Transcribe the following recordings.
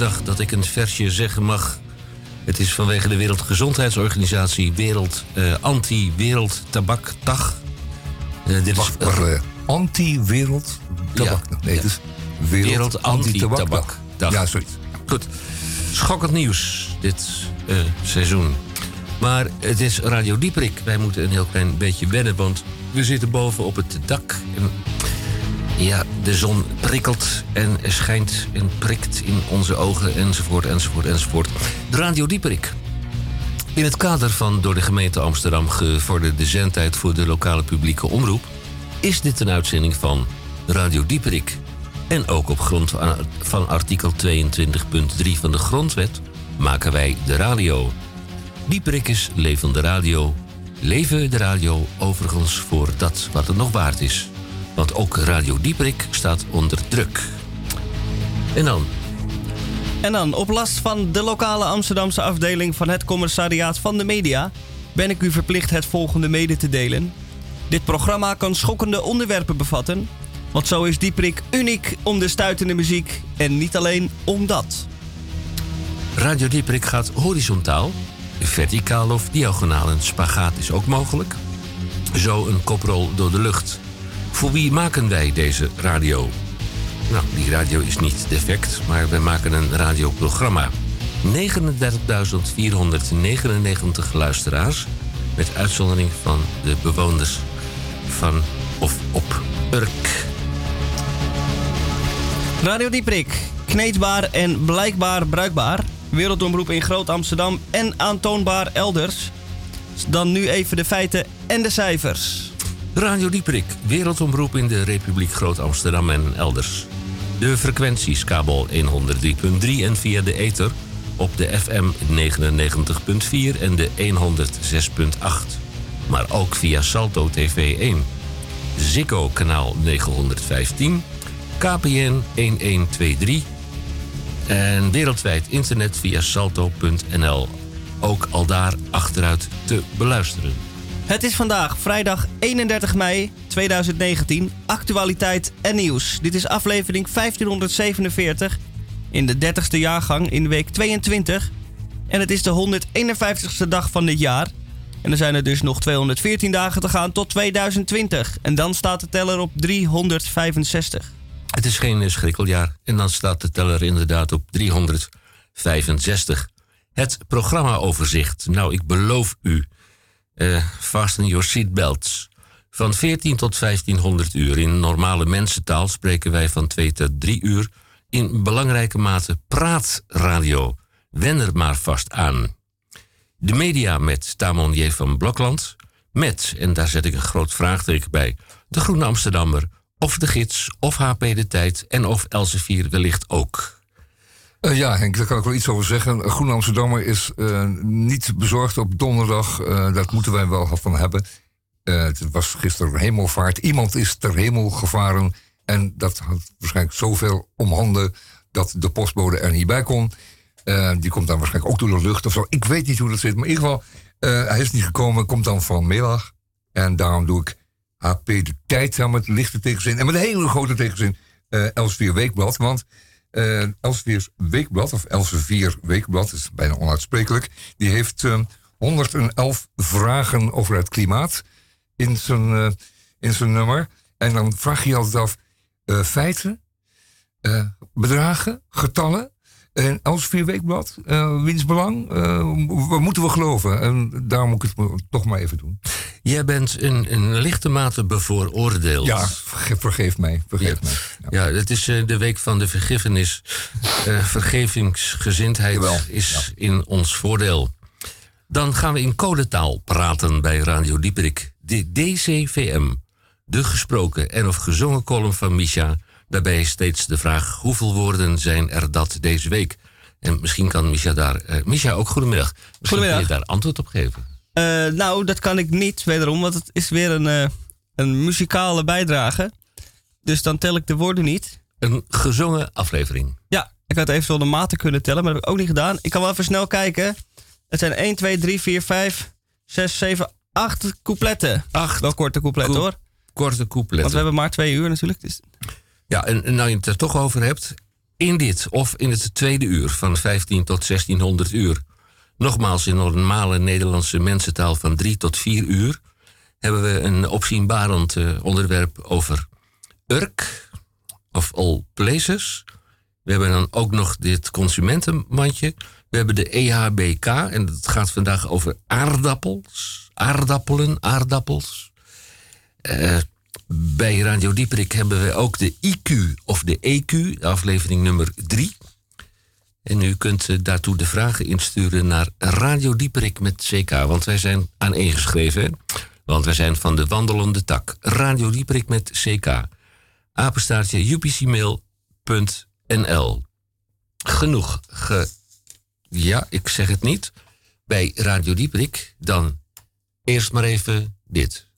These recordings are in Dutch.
dag dat ik een versje zeggen mag. Het is vanwege de Wereldgezondheidsorganisatie Wereld eh, Anti-Wereld Tabak Dag. Uh, dit wacht, is uh, Anti-Wereld Tabak. Ja, nee, het is Wereld, Wereld Anti-Tabak. Ja, zoiets. Goed. Schokkend nieuws dit seizoen. Maar het is Radio Dieprik. Wij moeten een heel klein beetje wennen, want we zitten boven op het dak. En ja, de zon prikkelt en schijnt en prikt in onze ogen, enzovoort, enzovoort, enzovoort. De Radio Dieperik. In het kader van door de gemeente Amsterdam gevorderde zendtijd voor de lokale publieke omroep... is dit een uitzending van Radio Dieperik. En ook op grond van artikel 22.3 van de Grondwet maken wij de radio. Dieperik is levende radio. Leven de radio overigens voor dat wat het nog waard is. Want ook Radio Dieprik staat onder druk. En dan? En dan, op last van de lokale Amsterdamse afdeling van het Commissariaat van de Media... ben ik u verplicht het volgende mede te delen. Dit programma kan schokkende onderwerpen bevatten... want zo is Dieprik uniek om de stuitende muziek en niet alleen om dat. Radio Dieprik gaat horizontaal, verticaal of diagonaal. Een spagaat is ook mogelijk. Zo een koprol door de lucht... Voor wie maken wij deze radio? Nou, die radio is niet defect, maar we maken een radioprogramma. 39.499 luisteraars, met uitzondering van de bewoners van of op Urk. Radio Dieprik, kneedbaar en blijkbaar bruikbaar. Wereldomroep in Groot Amsterdam en aantoonbaar elders. Dan nu even de feiten en de cijfers. Radio Dieperik, wereldomroep in de Republiek Groot-Amsterdam en elders. De frequenties kabel 103.3 en via de ether op de FM 99.4 en de 106.8. Maar ook via Salto TV 1. Ziggo kanaal 915, KPN 1123 en wereldwijd internet via salto.nl. Ook al daar achteruit te beluisteren. Het is vandaag vrijdag 31 mei 2019. Actualiteit en nieuws. Dit is aflevering 1547 in de 30ste jaargang in week 22. En het is de 151ste dag van dit jaar. En er zijn er dus nog 214 dagen te gaan tot 2020. En dan staat de teller op 365. Het is geen schrikkeljaar. En dan staat de teller inderdaad op 365. Het programmaoverzicht. Nou, ik beloof u uh, fasten your seatbelts. Van 14 tot 1500 uur. In normale mensentaal spreken wij van 2 tot 3 uur. In belangrijke mate praatradio. Wen er maar vast aan. De media met Tamon J. van Blokland. Met, en daar zet ik een groot vraagteken bij, de Groene Amsterdammer, of de gids, of HP de Tijd en of Elsevier wellicht ook. Uh, ja, Henk, daar kan ik wel iets over zeggen. Groen Amsterdammer is uh, niet bezorgd op donderdag. Uh, dat moeten wij wel van hebben. het was gisteren hemelvaart. Iemand is ter hemel gevaren. En dat had waarschijnlijk zoveel om handen dat de postbode er niet bij kon. die komt dan waarschijnlijk ook door de lucht of zo. Ik weet niet hoe dat zit. Maar in ieder geval, hij is niet gekomen. Komt dan van vanmiddag. En daarom doe ik HP de tijd aan met lichte tegenzin. En met een hele grote tegenzin. Elsvier Weekblad. Want uh, Weekblad, of Elsevier Weekblad, is bijna onuitsprekelijk. Die heeft uh, 111 vragen over het klimaat in zijn, uh, in zijn nummer. En dan vraag je altijd af: uh, feiten, bedragen, getallen. En Elsevier Weekblad, wiens belang, waar moeten we geloven? En daarom moet ik het toch maar even doen. Jij bent in, in lichte mate bevooroordeeld. Ja, vergeef mij. Vergeef mij. Ja. het is uh, de week van de vergiffenis. Uh, vergevingsgezindheid is in ons voordeel. Dan gaan we in codetaal praten bij Radio Dieperik. De DCVM, de gesproken en of gezongen column van Misha. Daarbij steeds de vraag: hoeveel woorden zijn er dat deze week? En misschien kan Misha daar. Uh, Misha, ook goedemiddag. Misschien goedemiddag. kun je daar antwoord op geven. Uh, nou, dat kan ik niet, wederom, want het is weer een, uh, een muzikale bijdrage. Dus dan tel ik de woorden niet. Een gezongen aflevering. Ja, ik had eventueel de maten kunnen tellen, maar dat heb ik ook niet gedaan. Ik kan wel even snel kijken. Het zijn 1, 2, 3, 4, 5, 6, 7, 8 coupletten. 8. Wel korte coupletten Co hoor. Korte coupletten. Want we hebben maar twee uur natuurlijk. Dus... Ja, en, nou je het er toch over hebt. in dit of in het tweede uur van 15 tot 1600 uur. Nogmaals in normale Nederlandse mensentaal van 3 tot 4 uur hebben we een opzienbarend uh, onderwerp over Urk of All Places. We hebben dan ook nog dit consumentenmandje. We hebben de EHBK en dat gaat vandaag over aardappels. Aardappelen, aardappels. Uh, bij Radio Dieperik hebben we ook de IQ of de EQ, aflevering nummer 3. En u kunt uh, daartoe de vragen insturen naar Radio Dieperik met CK, want wij zijn aaneengeschreven. Want wij zijn van de wandelende tak. Radio Dieperik met CK. Apenstaartje upcmail.nl. Genoeg ge... Ja, ik zeg het niet. Bij Radio Dieperik dan eerst maar even dit.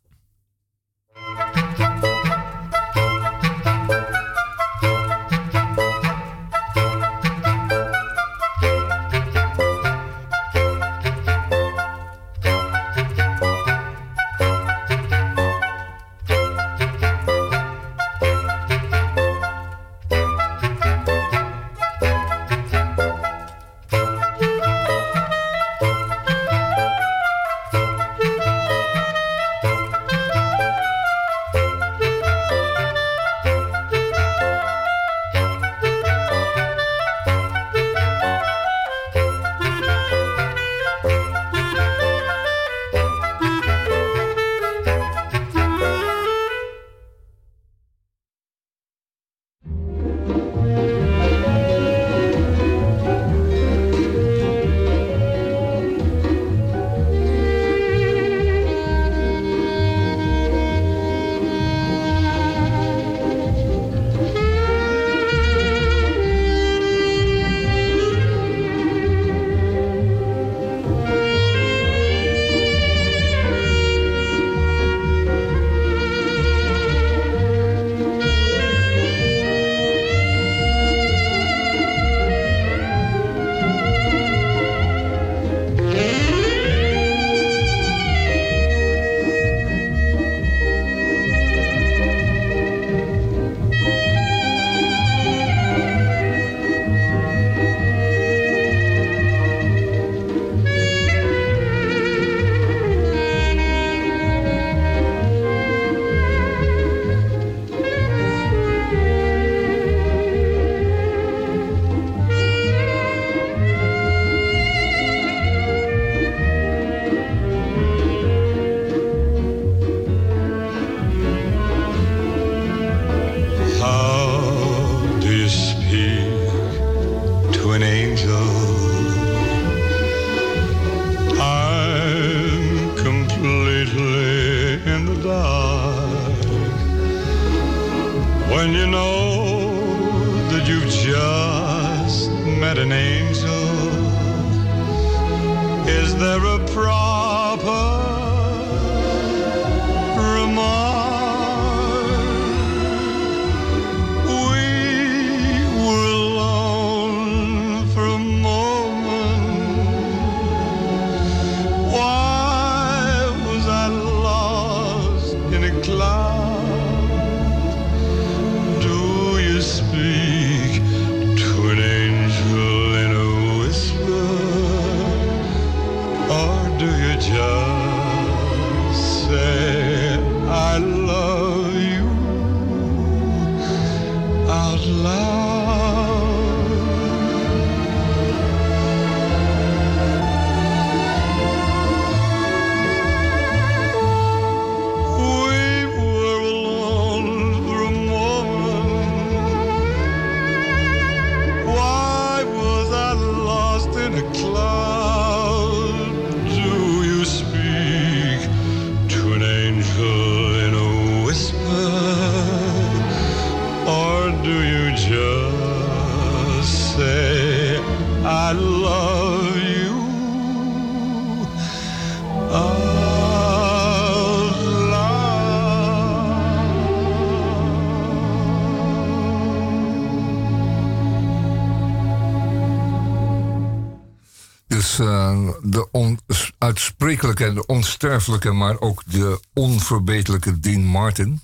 Onsterfelijke, maar ook de onverbeterlijke Dean Martin.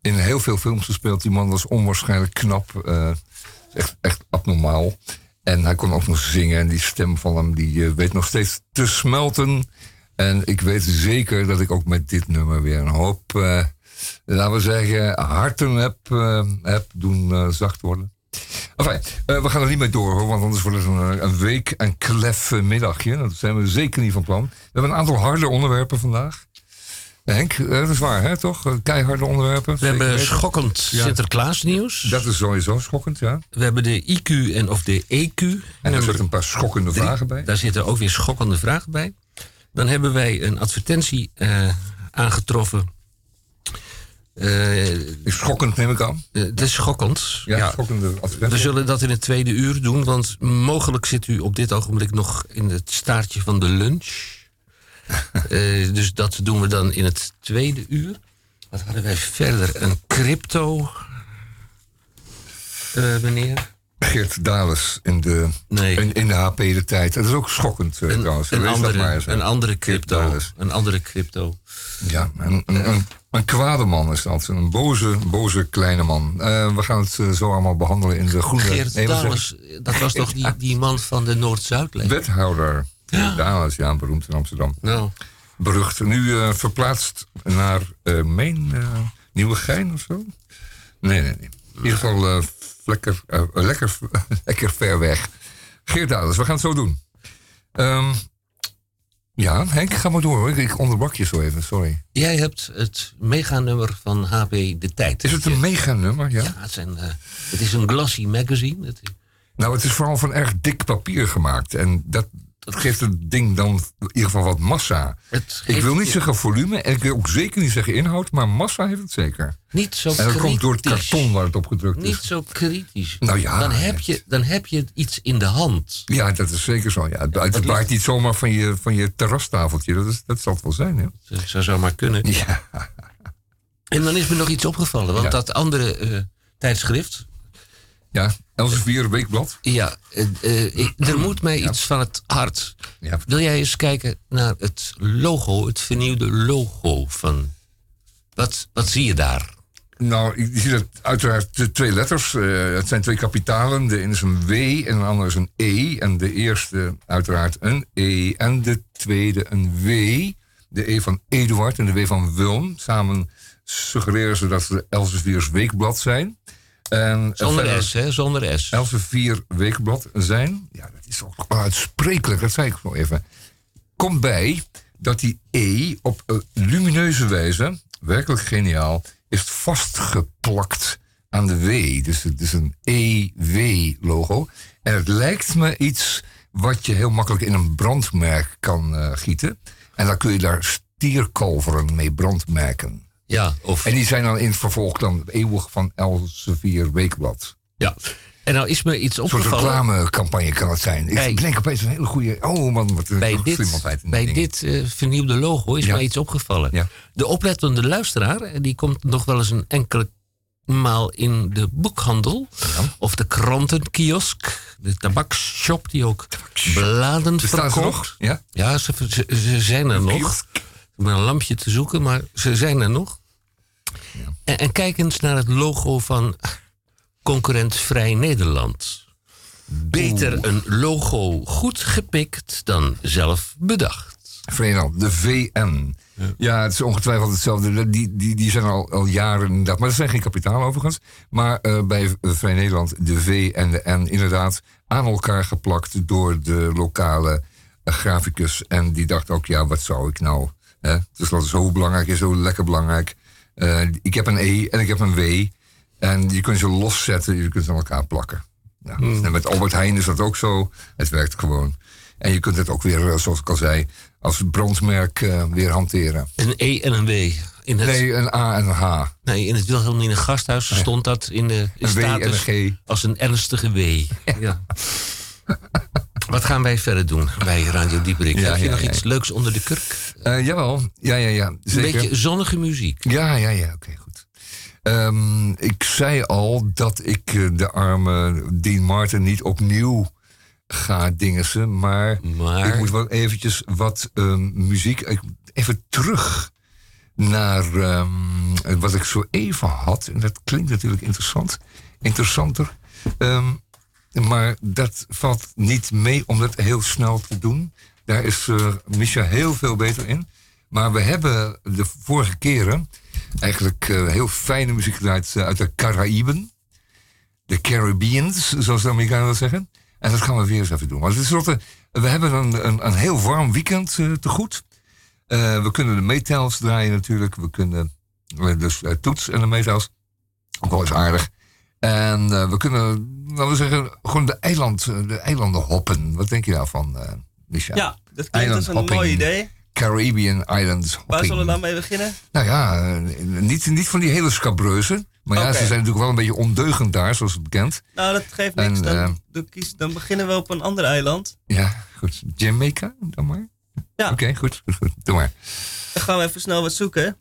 In heel veel films gespeeld. Die man was onwaarschijnlijk knap. Uh, Echt, echt abnormaal. En hij kon ook nog zingen. En die stem van hem die eh, weet nog steeds te smelten. En ik weet zeker dat ik ook met dit nummer weer een hoop, eh, laten we zeggen, harten heb, eh, heb doen eh, zacht worden. Enfin, eh, we gaan er niet mee door, hoor, want anders wordt het een, een week en klef eh, middagje. Dat zijn we zeker niet van plan. We hebben een aantal harde onderwerpen vandaag. Henk, eh, dat is waar, hè, toch? Eh, Keiharde onderwerpen. We hebben weten. schokkend Ja. Sinterklaasnieuws. Dat is sowieso schokkend, ja. We hebben de IQ en of de EQ. En er Nummer zitten een paar schokkende drie. vragen bij. Daar zitten ook weer schokkende vragen bij. Dan hebben wij een advertentie eh, aangetroffen. Eh, Is schokkend, neem ik aan. eh, Het is schokkend. Ja, Ja. schokkende We zullen dat in het tweede uur doen, want mogelijk zit u op dit ogenblik nog in het staartje van de lunch. Eh, dus dat doen we dan in het tweede uur. Wat hadden wij verder? Een crypto. eh, meneer? Geert Dales in de, Nee. in, in de HP de tijd. Dat is ook schokkend Een, trouwens. een, maar andere, eens, hè. een andere crypto. Een andere crypto. Ja, een, een, een, een kwade man is dat. Een boze, boze kleine man. Eh, we gaan het eh, zo allemaal behandelen in de groene... Geert nee, dat was toch die, die man van de Noord-Zuidlijn? Wethouder. Geert Dales, ja, beroemd in Amsterdam. Nou, Berucht. Nu eh, verplaatst naar uh, Nieuwegein of zo? Nee, nee, nee. In ieder geval lekker, lekker, lekker ver weg. Geert Dales, we gaan het zo doen. Um, ja, Henk, ga maar door hoor. Ik onderbrak je zo even, sorry. Jij hebt het meganummer van HP De Tijd. Is het een meganummer? Ja, ja het, zijn, uh, het is een glossy magazine. Het... Nou, het is vooral van erg dik papier gemaakt. En dat, dat geeft het ding dan in ieder geval wat massa. Ik wil niet zeggen volume en ik wil ook zeker niet zeggen inhoud, maar massa heeft het zeker. Niet zo en dat kritisch. komt door het karton waar het op gedrukt niet is. Niet zo kritisch. Nou ja, dan, heb je, dan heb je iets in de hand. Ja, dat is zeker zo. Ja. Het, waait ligt... niet zomaar van je, van je terrastafeltje. Dat, is, dat zal het wel zijn. Hè? Dat zou zomaar kunnen. Ja. En dan is me nog iets opgevallen. Want ja. dat andere uh, tijdschrift, ja, Elsevier Weekblad. Ja, uh, uh, ik, er moet mij ja. iets van het hart. Ja. Wil jij eens kijken naar het logo, het vernieuwde logo van. Wat, wat zie je daar? Nou, je ziet het uiteraard twee letters. Uh, het zijn twee kapitalen. De ene is een W en de andere is een E. En de eerste uiteraard een E. En de tweede een W. De E van Eduard en de W van Wilm. Samen suggereren ze dat ze Elsevier's Weekblad zijn. En Zonder verder, S, hè? Zonder S. Elsevier Weekblad zijn. Ja, dat is ook uitsprekelijk, dat zei ik zo even. Komt bij dat die E op uh, lumineuze wijze, werkelijk geniaal, is vastgeplakt aan de W. Dus het is een EW-logo. En het lijkt me iets wat je heel makkelijk in een brandmerk kan uh, gieten. En dan kun je daar stierkalveren mee brandmerken. Ja, of... En die zijn dan in het vervolg dan eeuwig van Elsevier Weekblad. Ja. En nou is me iets opgevallen. Een soort reclamecampagne kan het zijn. Ik Bij, denk opeens een hele goede... Oh man, wat bij dit, bij dit uh, vernieuwde logo is ja. mij iets opgevallen. Ja. De oplettende luisteraar, die komt nog wel eens een enkele maal in de boekhandel. Ja. Of de krantenkiosk. De tabaksshop die ook bladen verkoopt. Ja, ja ze, ze, ze zijn er nog. Met een lampje te zoeken, maar ze zijn er nog. En, en, kijk eens naar het logo van concurrent Vrij Nederland. Beter Oeh. een logo goed gepikt dan zelf bedacht. Vreemd, de VN. Ja. ja. het is ongetwijfeld hetzelfde. Die, die, die zijn al, al jaren inderdaad. Maar dat zijn geen kapitaal overigens. Maar uh, bij Vrij Nederland, de V en de N, inderdaad aan elkaar geplakt door de lokale uh, graficus. En die dacht ook, ja, wat zou ik nou Hè? Dus dat is zo belangrijk zo lekker belangrijk. Uh, ik heb een E en ik heb een W. En je kunt ze loszetten, je kunt ze aan elkaar plakken. Nou, mm. En met Albert Heijn is dat ook zo. Het werkt gewoon. En je kunt het ook weer, zoals ik al zei, als brandmerk uh, weer hanteren. Een E en een W. In het, nee, een A en een H. Nee, in het Wilhelmine gasthuis nee. stond dat in de in een status W en een G. als een ernstige W. Ja. Wat gaan wij verder doen bij Radio Dieperik? Ja, Heb je ja, nog ja, iets leuks onder de kurk? Uh, jawel, ja, ja, ja. Zeker. Een beetje zonnige muziek. Ja, ja, ja, oké, okay, goed. Um, ik zei al dat ik uh, de arme Dean Martin niet opnieuw ga dingensen. Maar, maar... ik moet wel eventjes wat um, muziek... Even terug naar um, wat ik zo even had. En dat klinkt natuurlijk interessant. Interessanter. Ehm, maar dat valt niet mee om dat heel snel te doen. Daar is uh, Misha heel veel beter in. Maar we hebben de vorige keren eigenlijk uh, heel fijne muziek gedraaid uit de Caraïben. De Caribbeans, zoals de Amerikanen dat zeggen. En dat gaan we weer eens even doen. Is rotte, we hebben een, een, een heel warm weekend uh, te goed. we kunnen de metals draaien natuurlijk. We kunnen dus toets en de metals. Ook wel eens aardig. En we kunnen, laten we zeggen, gewoon de, eiland, de eilanden hoppen. Wat denk je daarvan, Micha? Ja, dat klinkt als een mooi idee. Caribbean Islands hopping. Waar zullen we dan mee beginnen? Nou ja, niet, niet van die hele scabreuzen. Maar ja, ze zijn natuurlijk wel een beetje ondeugend daar, zoals het bekend. Nou, dat geeft niks. dan, uh, dan, kies, dan, beginnen we op een ander eiland. Ja, goed. Jamaica, dan maar. Ja. Oké, goed, goed, goed. Doe maar. Dan gaan we even snel wat zoeken.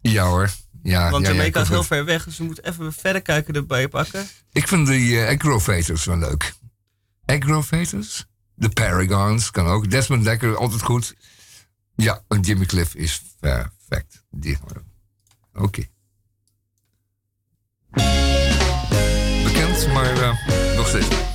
Ja hoor. Ja, Want ja, Jamaica ja, is heel ver weg, dus we moeten even verder kijken erbij pakken. Ik vind die uh, agrovators wel leuk. Agrovators? De Paragons kan ook. Desmond Dekker, altijd goed. Ja, en Jimmy Cliff is perfect. Oké. Okay. Bekend, maar uh, nog steeds.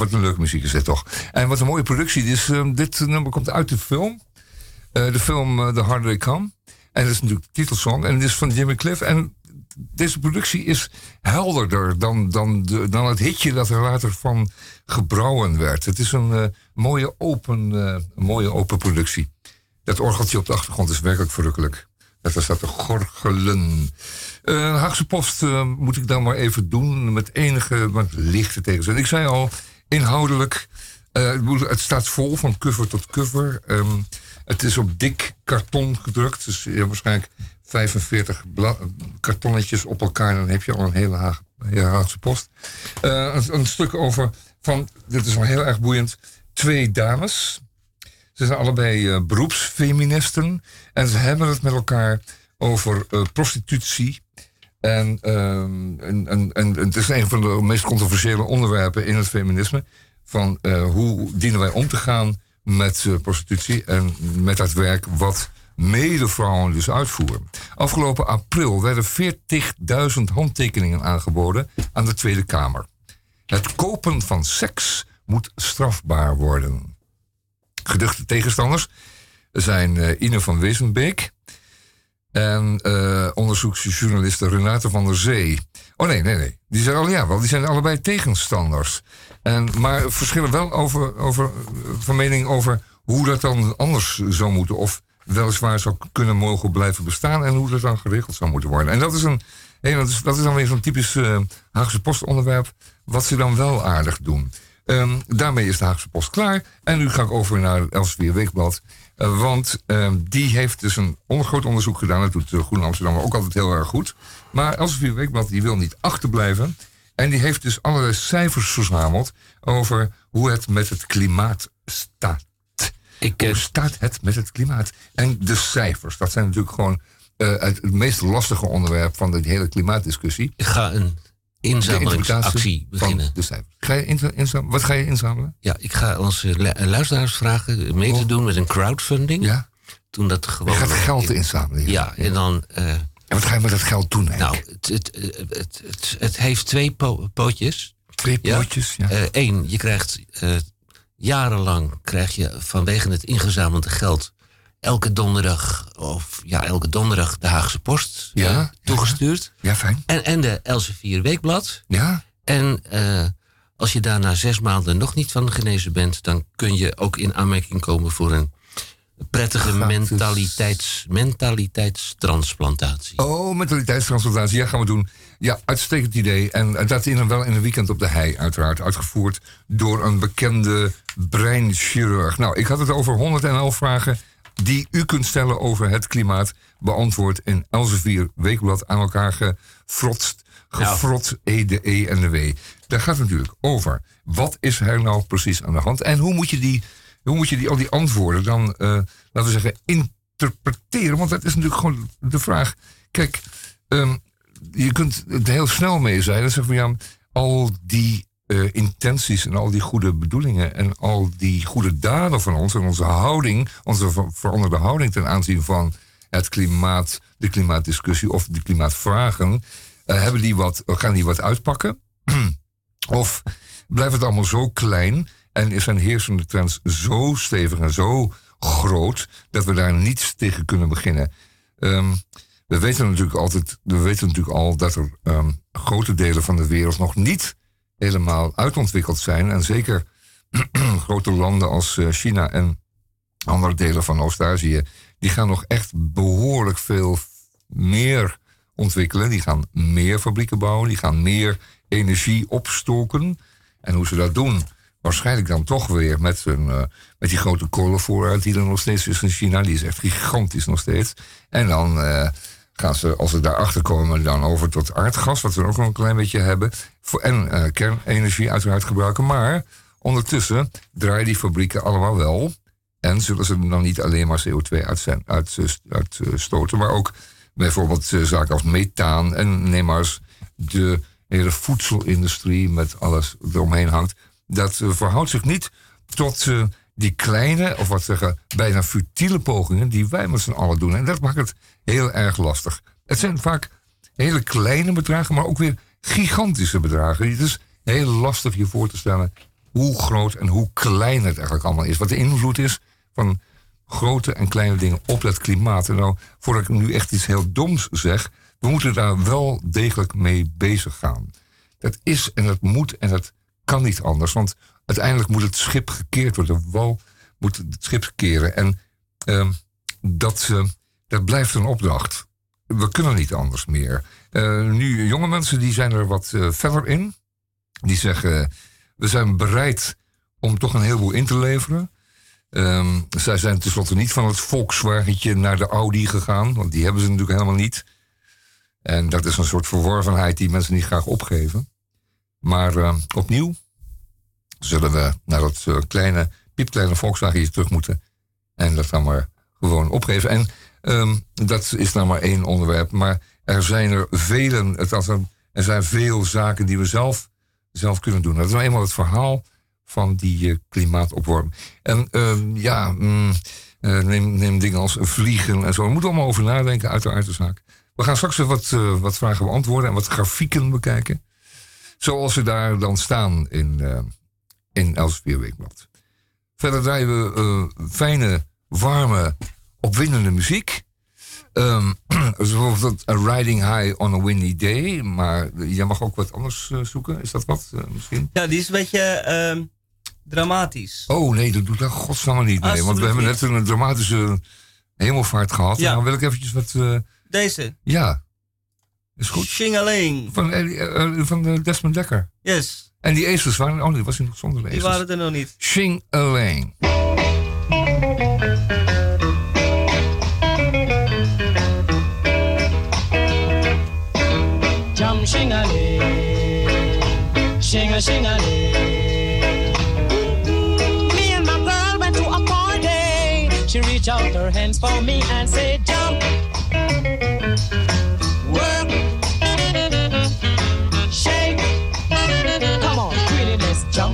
Wat een leuke muziek is dit toch. En wat een mooie productie. Dus, uh, dit nummer komt uit de film. de film The Harder They Come. En dat is natuurlijk de titelsong. En het is van Jimmy Cliff. En deze productie is helderder dan, dan, de, dan het hitje dat er later van gebrouwen werd. Het is een mooie, open, mooie open productie. Dat orgeltje op de achtergrond is werkelijk verrukkelijk. Dat staat te gorgelen. Uh, Haagse Post moet ik dan maar even doen met enige wat lichte tegenzin. Ik zei al, inhoudelijk, uh, het staat vol van cover tot cover. Um, het is op dik karton gedrukt, dus ja, waarschijnlijk 45 kartonnetjes op elkaar. Dan heb je al een hele, Haag, hele Haagse Post. Een, een, stuk over van, dit is wel heel erg boeiend, twee dames. Ze zijn allebei beroepsfeministen en ze hebben het met elkaar over prostitutie en, um, en, het is een van de meest controversiële onderwerpen in het feminisme. Van uh, hoe dienen wij om te gaan met uh, prostitutie en met dat werk wat medevrouwen dus uitvoeren. Afgelopen april werden 40.000 handtekeningen aangeboden aan de Tweede Kamer. Het kopen van seks moet strafbaar worden. Geduchte tegenstanders zijn uh, Ine van Wezenbeek, en uh, onderzoeksjournaliste Renate van der Zee. Oh nee, nee, nee. Die zijn, al, ja, wel, die zijn allebei tegenstanders. En, maar verschillen wel over, over, van mening over hoe dat dan anders zou moeten. Of weliswaar zou kunnen mogen blijven bestaan. En hoe dat dan geregeld zou moeten worden. En dat is, een, dat is, dat is dan weer zo'n typisch uh, Haagse postonderwerp. Wat ze dan wel aardig doen. Um, daarmee is de Haagse Post klaar. En nu ga ik over naar Elsevier Weekblad. Uh, want uh, die heeft dus een groot onderzoek gedaan. Dat doet Groen Amsterdam ook altijd heel erg goed. Maar Elsevier Weekblad die wil niet achterblijven. En die heeft dus allerlei cijfers verzameld over hoe het met het klimaat staat. Ik, hoe staat het met het klimaat? En de cijfers, dat zijn natuurlijk gewoon het meest lastige onderwerp van de hele klimaatdiscussie. Ik ga een inzamelingsactie beginnen. De Ga je inzamelen? Wat ga je inzamelen? Ja, ik ga onze luisteraars vragen mee te oh. doen met een crowdfunding. Ja. Toen dat gewoon. Je gaat geld inzamelen. Ja, en dan. En wat ga je met dat geld doen? Nou, het, het, het, het, heeft twee pootjes. Twee pootjes, ja. Eén, je krijgt jarenlang krijg je vanwege het ingezamelde geld elke donderdag, of ja, elke donderdag de Haagse Post ja, uh, toegestuurd. Ja, fijn. En, en de Elsevier Weekblad. Ja. En uh, als je daar na zes maanden nog niet van genezen bent, dan kun je ook in aanmerking komen voor een prettige mentaliteits, mentaliteitstransplantatie. Oh, mentaliteitstransplantatie, ja, gaan we doen. Ja, uitstekend idee. En dat in, wel in een weekend op de hei, uiteraard. Uitgevoerd door een bekende breinchirurg. Nou, ik had het over 111 vragen die u kunt stellen over het klimaat, beantwoord in Elsevier Weekblad aan elkaar gefrotst, gefrot, E, de E en de W. Daar gaat het natuurlijk over. Wat is er nou precies aan de hand? En hoe moet je die, hoe moet je die, al die antwoorden dan, uh, laten we zeggen, interpreteren? Want dat is natuurlijk gewoon de vraag. Kijk, um, je kunt het heel snel mee zijn. Dan zeggen we ja, al die uh, intenties en al die goede bedoelingen en al die goede daden van ons en onze houding, onze veranderde houding ten aanzien van het klimaat, de klimaatdiscussie of de klimaatvragen, uh, hebben die wat, gaan die wat uitpakken? of blijft het allemaal zo klein en is een heersende trends zo stevig en zo groot dat we daar niets tegen kunnen beginnen? Um, we weten natuurlijk altijd, we weten natuurlijk al dat er um, grote delen van de wereld nog niet helemaal uitontwikkeld zijn. En zeker grote landen als eh, China en andere delen van Oost-Azië, die gaan nog echt behoorlijk veel meer ontwikkelen. Die gaan meer fabrieken bouwen, die gaan meer energie opstoken. En hoe ze dat doen, waarschijnlijk dan toch weer met, een, uh, met die grote kolenvoorraad die er nog steeds is in China. Die is echt gigantisch nog steeds. En dan uh, gaan ze, als ze daarachter komen, dan over tot aardgas, wat we ook nog een klein beetje hebben. En uh, kernenergie uiteraard gebruiken. Maar ondertussen draaien die fabrieken allemaal wel. En zullen ze dan niet alleen maar CO2 uitstoten, uit, maar ook bijvoorbeeld uh, zaken als methaan. En neem maar eens de hele voedselindustrie met alles eromheen hangt. Dat uh, verhoudt zich niet tot die kleine, of wat zeggen, bijna futiele pogingen die wij met z'n allen doen. En dat maakt het heel erg lastig. Het zijn vaak hele kleine bedragen, maar ook weer gigantische bedragen. Het is heel lastig je voor te stellen hoe groot en hoe klein het eigenlijk allemaal is. Wat de invloed is van grote en kleine dingen op dat klimaat. En nou, voordat ik nu echt iets heel doms zeg, we moeten daar wel degelijk mee bezig gaan. Dat is en dat moet en dat kan niet anders. Want uiteindelijk moet het schip gekeerd worden. De wal moet het schip keren. En uh, dat, uh, dat blijft een opdracht. We kunnen niet anders meer. Uh, nu, jonge mensen die zijn er wat verder in. Die zeggen, we zijn bereid om toch een heleboel in te leveren. Um, zij zijn tenslotte niet van het Volkswagentje naar de Audi gegaan. Want die hebben ze natuurlijk helemaal niet. En dat is een soort verworvenheid die mensen niet graag opgeven. Maar uh, opnieuw zullen we naar dat uh, kleine, piepkleine Volkswagen terug moeten. En dat dan maar gewoon opgeven. En um, dat is nou maar één onderwerp. Maar er zijn er velen. Er zijn veel zaken die we zelf, zelf kunnen doen. Dat is nou eenmaal het verhaal van die uh, klimaatopwarming. En um, ja, mm, uh, neem, neem dingen als vliegen en zo. We moeten allemaal over nadenken, uiteraard de zaak. We gaan straks wat, wat vragen beantwoorden en wat grafieken bekijken. Zoals ze daar dan staan in, in Elsevier Weekblad. Verder draaien we fijne, warme, opwindende muziek. Um, zoals A Riding High on a Windy Day. Maar jij mag ook wat anders uh, zoeken. Is dat wat uh, misschien? Ja, die is een beetje uh, dramatisch. Oh nee, dat doet daar godsnaam niet mee. Want we hebben net een dramatische hemelvaart gehad. Ja. Dan wil ik eventjes wat... Deze? Ja. Is goed. Shingaling. Van, van Desmond Dekker. Yes. En die ezels waren... Oh nee, was hij nog zonder ezels? Die waren er nog niet. Shingaling. Jump shing-a-ling, shing-a-shing-a-ling. Me and my girl went to a party. She reached out her hands for me and said, jump.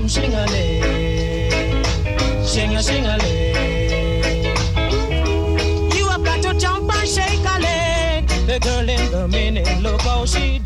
Let's shing-a-ling. Shing-a-shing-a-ling. You have got to jump and shake a leg. The girl in the minute, look how she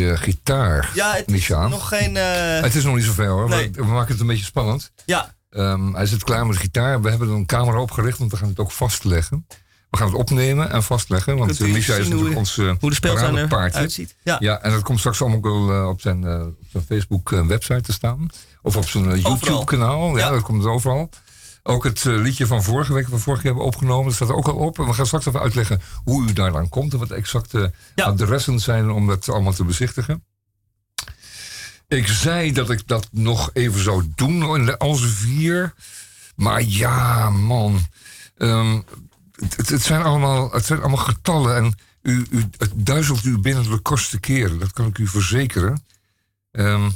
je gitaar, Ja, het is nog geen... uh, Het is nog niet zoveel hoor, Nee. we, we maken het een beetje spannend. ja, Um, hij zit klaar met de gitaar. We hebben een camera opgericht, want we gaan het ook vastleggen. We gaan het opnemen en vastleggen, want Kunt u Misha is zien natuurlijk hoe- ons uh, hoe de speeltuin paradepaardje. eruit ziet. Ja. Ja, en dat komt straks allemaal ook wel uh, op zijn, op zijn Facebook uh, website te staan. Of op zijn uh, YouTube kanaal. Ja, Ja. dat komt overal. Ook het uh, liedje van vorige week, wat we vorige keer hebben opgenomen, dat staat er ook al op. En we gaan straks even uitleggen hoe u daar dan komt en wat exacte Ja. adressen zijn om dat allemaal te bezichtigen. Ik zei dat ik dat nog even zou doen in de Elsevier. Maar ja, man. Ehm, het, zijn allemaal, het zijn allemaal getallen. En u, u, het duizelt u binnen de kortste keren. Dat kan ik u verzekeren. Ehm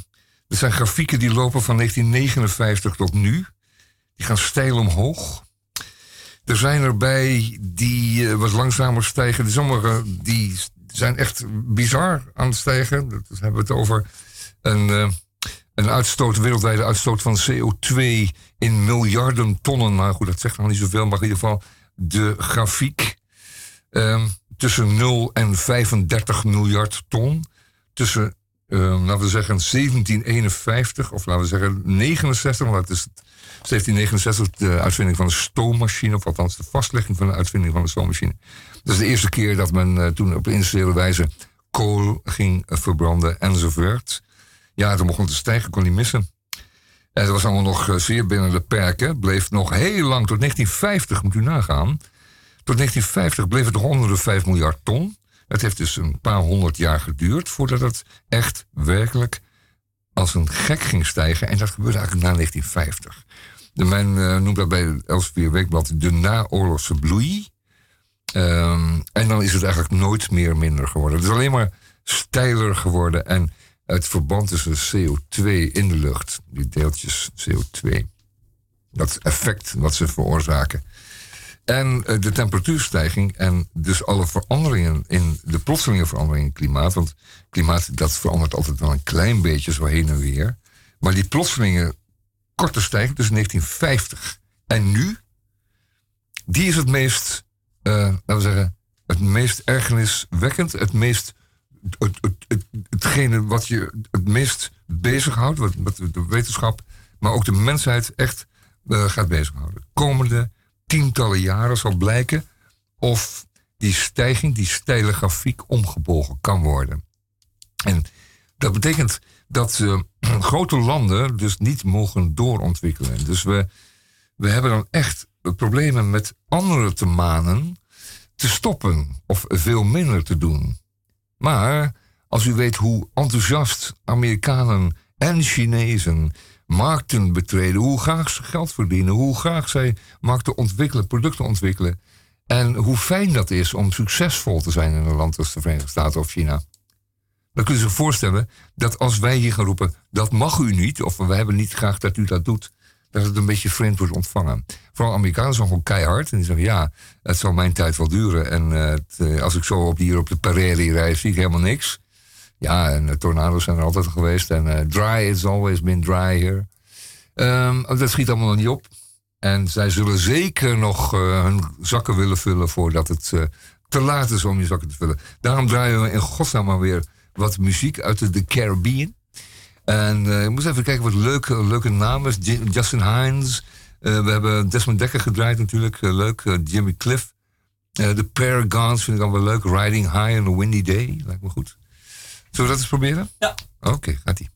er zijn grafieken die lopen van 1959 tot nu. Die gaan steil omhoog. Er zijn erbij die eh, wat langzamer stijgen. Er zijn sommige die, zijn echt bizar aan het stijgen. Dat hebben we het over een, eh, een uitstoot, wereldwijde uitstoot van CO2 in miljarden tonnen. Nou goed, dat zegt nog niet zoveel, maar in ieder geval de grafiek. Ehm, tussen 0 en 35 miljard ton. Tussen, ehm, laten we zeggen, 1751 of laten we zeggen 69, want dat is het 1769 de uitvinding van de stoommachine, of althans de vastlegging van de uitvinding van de stoommachine. Dat is de eerste keer dat men eh, toen op industriële wijze kool ging eh, verbranden enzovoort. Ja, toen begon te stijgen, kon niet missen. En dat was allemaal nog eh, zeer binnen de perken. Bleef nog heel lang, tot 1950 moet u nagaan. Tot 1950 bleef het nog onder de 5 miljard ton. Het heeft dus een paar honderd jaar geduurd voordat het echt werkelijk als een gek ging stijgen. En dat gebeurde eigenlijk na 1950. Men uh, noemt dat bij het Elsevier Weekblad de naoorlogse bloei. Um, en dan is het eigenlijk nooit meer minder geworden. Het is alleen maar steiler geworden. En het verband tussen CO2 in de lucht, die deeltjes CO2, dat effect wat ze veroorzaken. En uh, de temperatuurstijging en dus alle veranderingen in de plotselinge veranderingen in het klimaat. Want klimaat dat verandert altijd wel een klein beetje zo heen en weer. Maar die plotselinge korte stijging tussen 1950 en nu, die is het meest, uh, laten we zeggen, het meest ergerniswekkend, het meest, het, het, het, hetgene wat je het meest bezighoudt, wat, wat de wetenschap, maar ook de mensheid echt uh, gaat bezighouden. Komende tientallen jaren zal blijken of die stijging, die steile grafiek, omgebogen kan worden. En dat betekent dat uh, grote landen dus niet mogen doorontwikkelen. Dus we, we hebben dan echt problemen met anderen te manen te stoppen of veel minder te doen. Maar als u weet hoe enthousiast Amerikanen en Chinezen markten betreden, hoe graag ze geld verdienen, hoe graag zij markten ontwikkelen, producten ontwikkelen. En hoe fijn dat is om succesvol te zijn in een land als de Verenigde Staten of China. Dan kunnen ze zich voorstellen dat als wij hier gaan roepen, dat mag u niet, of we hebben niet graag dat u dat doet, dat het een beetje vreemd wordt ontvangen. Vooral Amerikanen zijn gewoon keihard en die zeggen, ja, het zal mijn tijd wel duren. En het, uh, als ik zo op hier op de prairie reis, zie ik helemaal niks. Ja, en uh, tornado's zijn er altijd geweest. En dry, it's always been dry here. Um, dat schiet allemaal nog niet op. En zij zullen zeker nog hun zakken willen vullen voordat het te laat is om je zakken te vullen. Daarom draaien we in godsnaam maar weer wat muziek uit de Caribbean. En uh, ik moest even kijken wat leuke, leuke namen. Justin Hines. Uh, we hebben Desmond Dekker gedraaid natuurlijk. Uh, leuk. Jimmy Cliff. De Paragons vind ik wel leuk. Riding High on a Windy Day. Lijkt me goed. Zullen we dat eens proberen? Ja. Oké, okay, gaat-ie.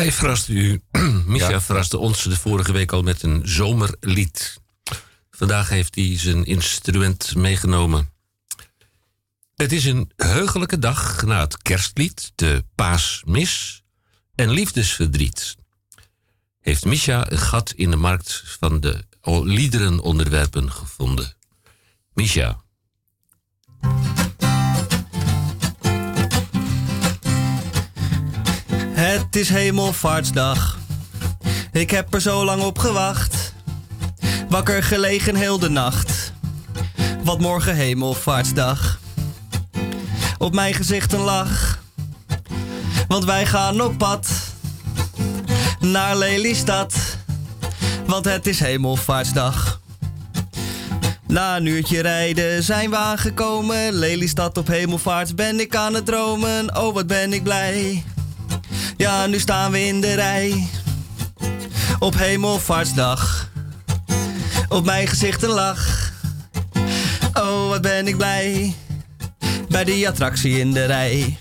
Wij verrasten u, Micha Ja. verraste ons de vorige week al met een zomerlied. Vandaag heeft hij zijn instrument meegenomen. Het is een heugelijke dag na het kerstlied, de paasmis en liefdesverdriet. Heeft Misha een gat in de markt van de liederenonderwerpen gevonden. Misha, Het is hemelvaartsdag. Ik heb er zo lang op gewacht. Wakker gelegen heel de nacht. Wat morgen hemelvaartsdag. Op mijn gezicht een lach. Want wij gaan op pad. Naar Lelystad. Want het is hemelvaartsdag. Na een uurtje rijden zijn we aangekomen. Lelystad op hemelvaart ben ik aan het dromen. Oh, wat ben ik blij. Ja, nu staan we in de rij. Op hemelvaartsdag. Op mijn gezicht een lach. Oh, wat ben ik blij. Bij die attractie in de rij.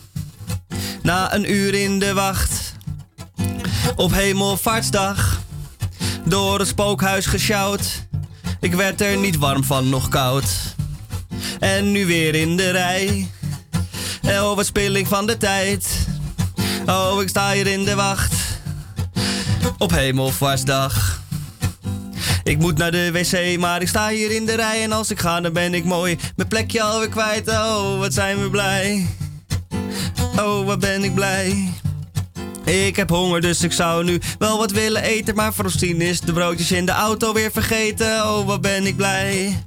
Na een uur in de wacht. Op hemelvaartsdag. Door het spookhuis gesjouwd. Ik werd er niet warm van, nog koud. En nu weer in de rij. Oh, wat spilling van de tijd. Oh, ik sta hier in de wacht. Op hemelvaartsdag. Ik moet naar de wc, maar ik sta hier in de rij. En als ik ga, dan ben ik mooi. Mijn plekje alweer kwijt. Oh, wat zijn we blij. Oh, wat ben ik blij. Ik heb honger, dus ik zou nu wel wat willen eten. Maar voor ons tien is de broodjes in de auto weer vergeten. Oh, wat ben ik blij.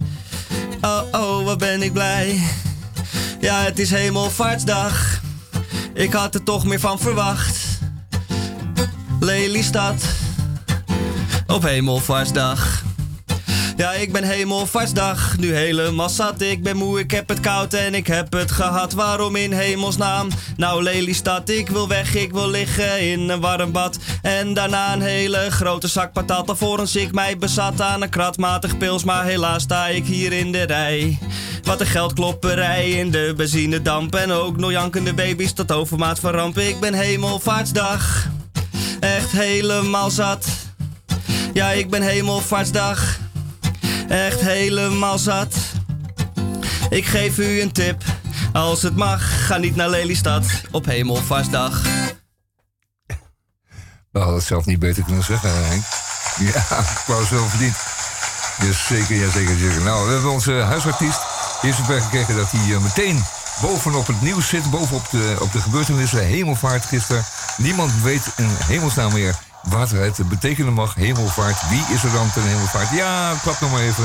Oh, oh, wat ben ik blij. Ja, het is hemelvaartsdag. Ik had er toch meer van verwacht. Lelystad. Op hemelvaartsdag. Ja, ik ben hemelvaartsdag, nu helemaal zat. Ik ben moe, ik heb het koud en ik heb het gehad. Waarom in hemelsnaam? Nou, Lelystad, ik wil weg, ik wil liggen in een warm bad. En daarna een hele grote zak patat. Alvorens ik mij bezat aan een kratmatig pils. Maar helaas sta ik hier in de rij. Wat een geldklopperij in de benzinedamp. En ook nog jankende baby's tot overmaat van ramp. Ik ben hemelvaartsdag, echt helemaal zat. Ja, ik ben hemelvaartsdag. Echt helemaal zat. Ik geef u een tip. Als het mag, ga niet naar Lelystad op hemelvaartsdag. We hadden het zelf niet beter kunnen zeggen, Henk. Ja, applaus wel verdiend. Dus zeker, ja zeker, zeker. Nou, we hebben onze huisartiest. Die heeft zover gekregen dat hij eh, meteen bovenop het nieuws zit. Bovenop de, op de gebeurtenissen. Hemelvaart gisteren. Niemand weet in hemelsnaam meer wat het betekenen mag. Hemelvaart. Wie is er dan ten hemelvaart? Ja, klap nog maar even.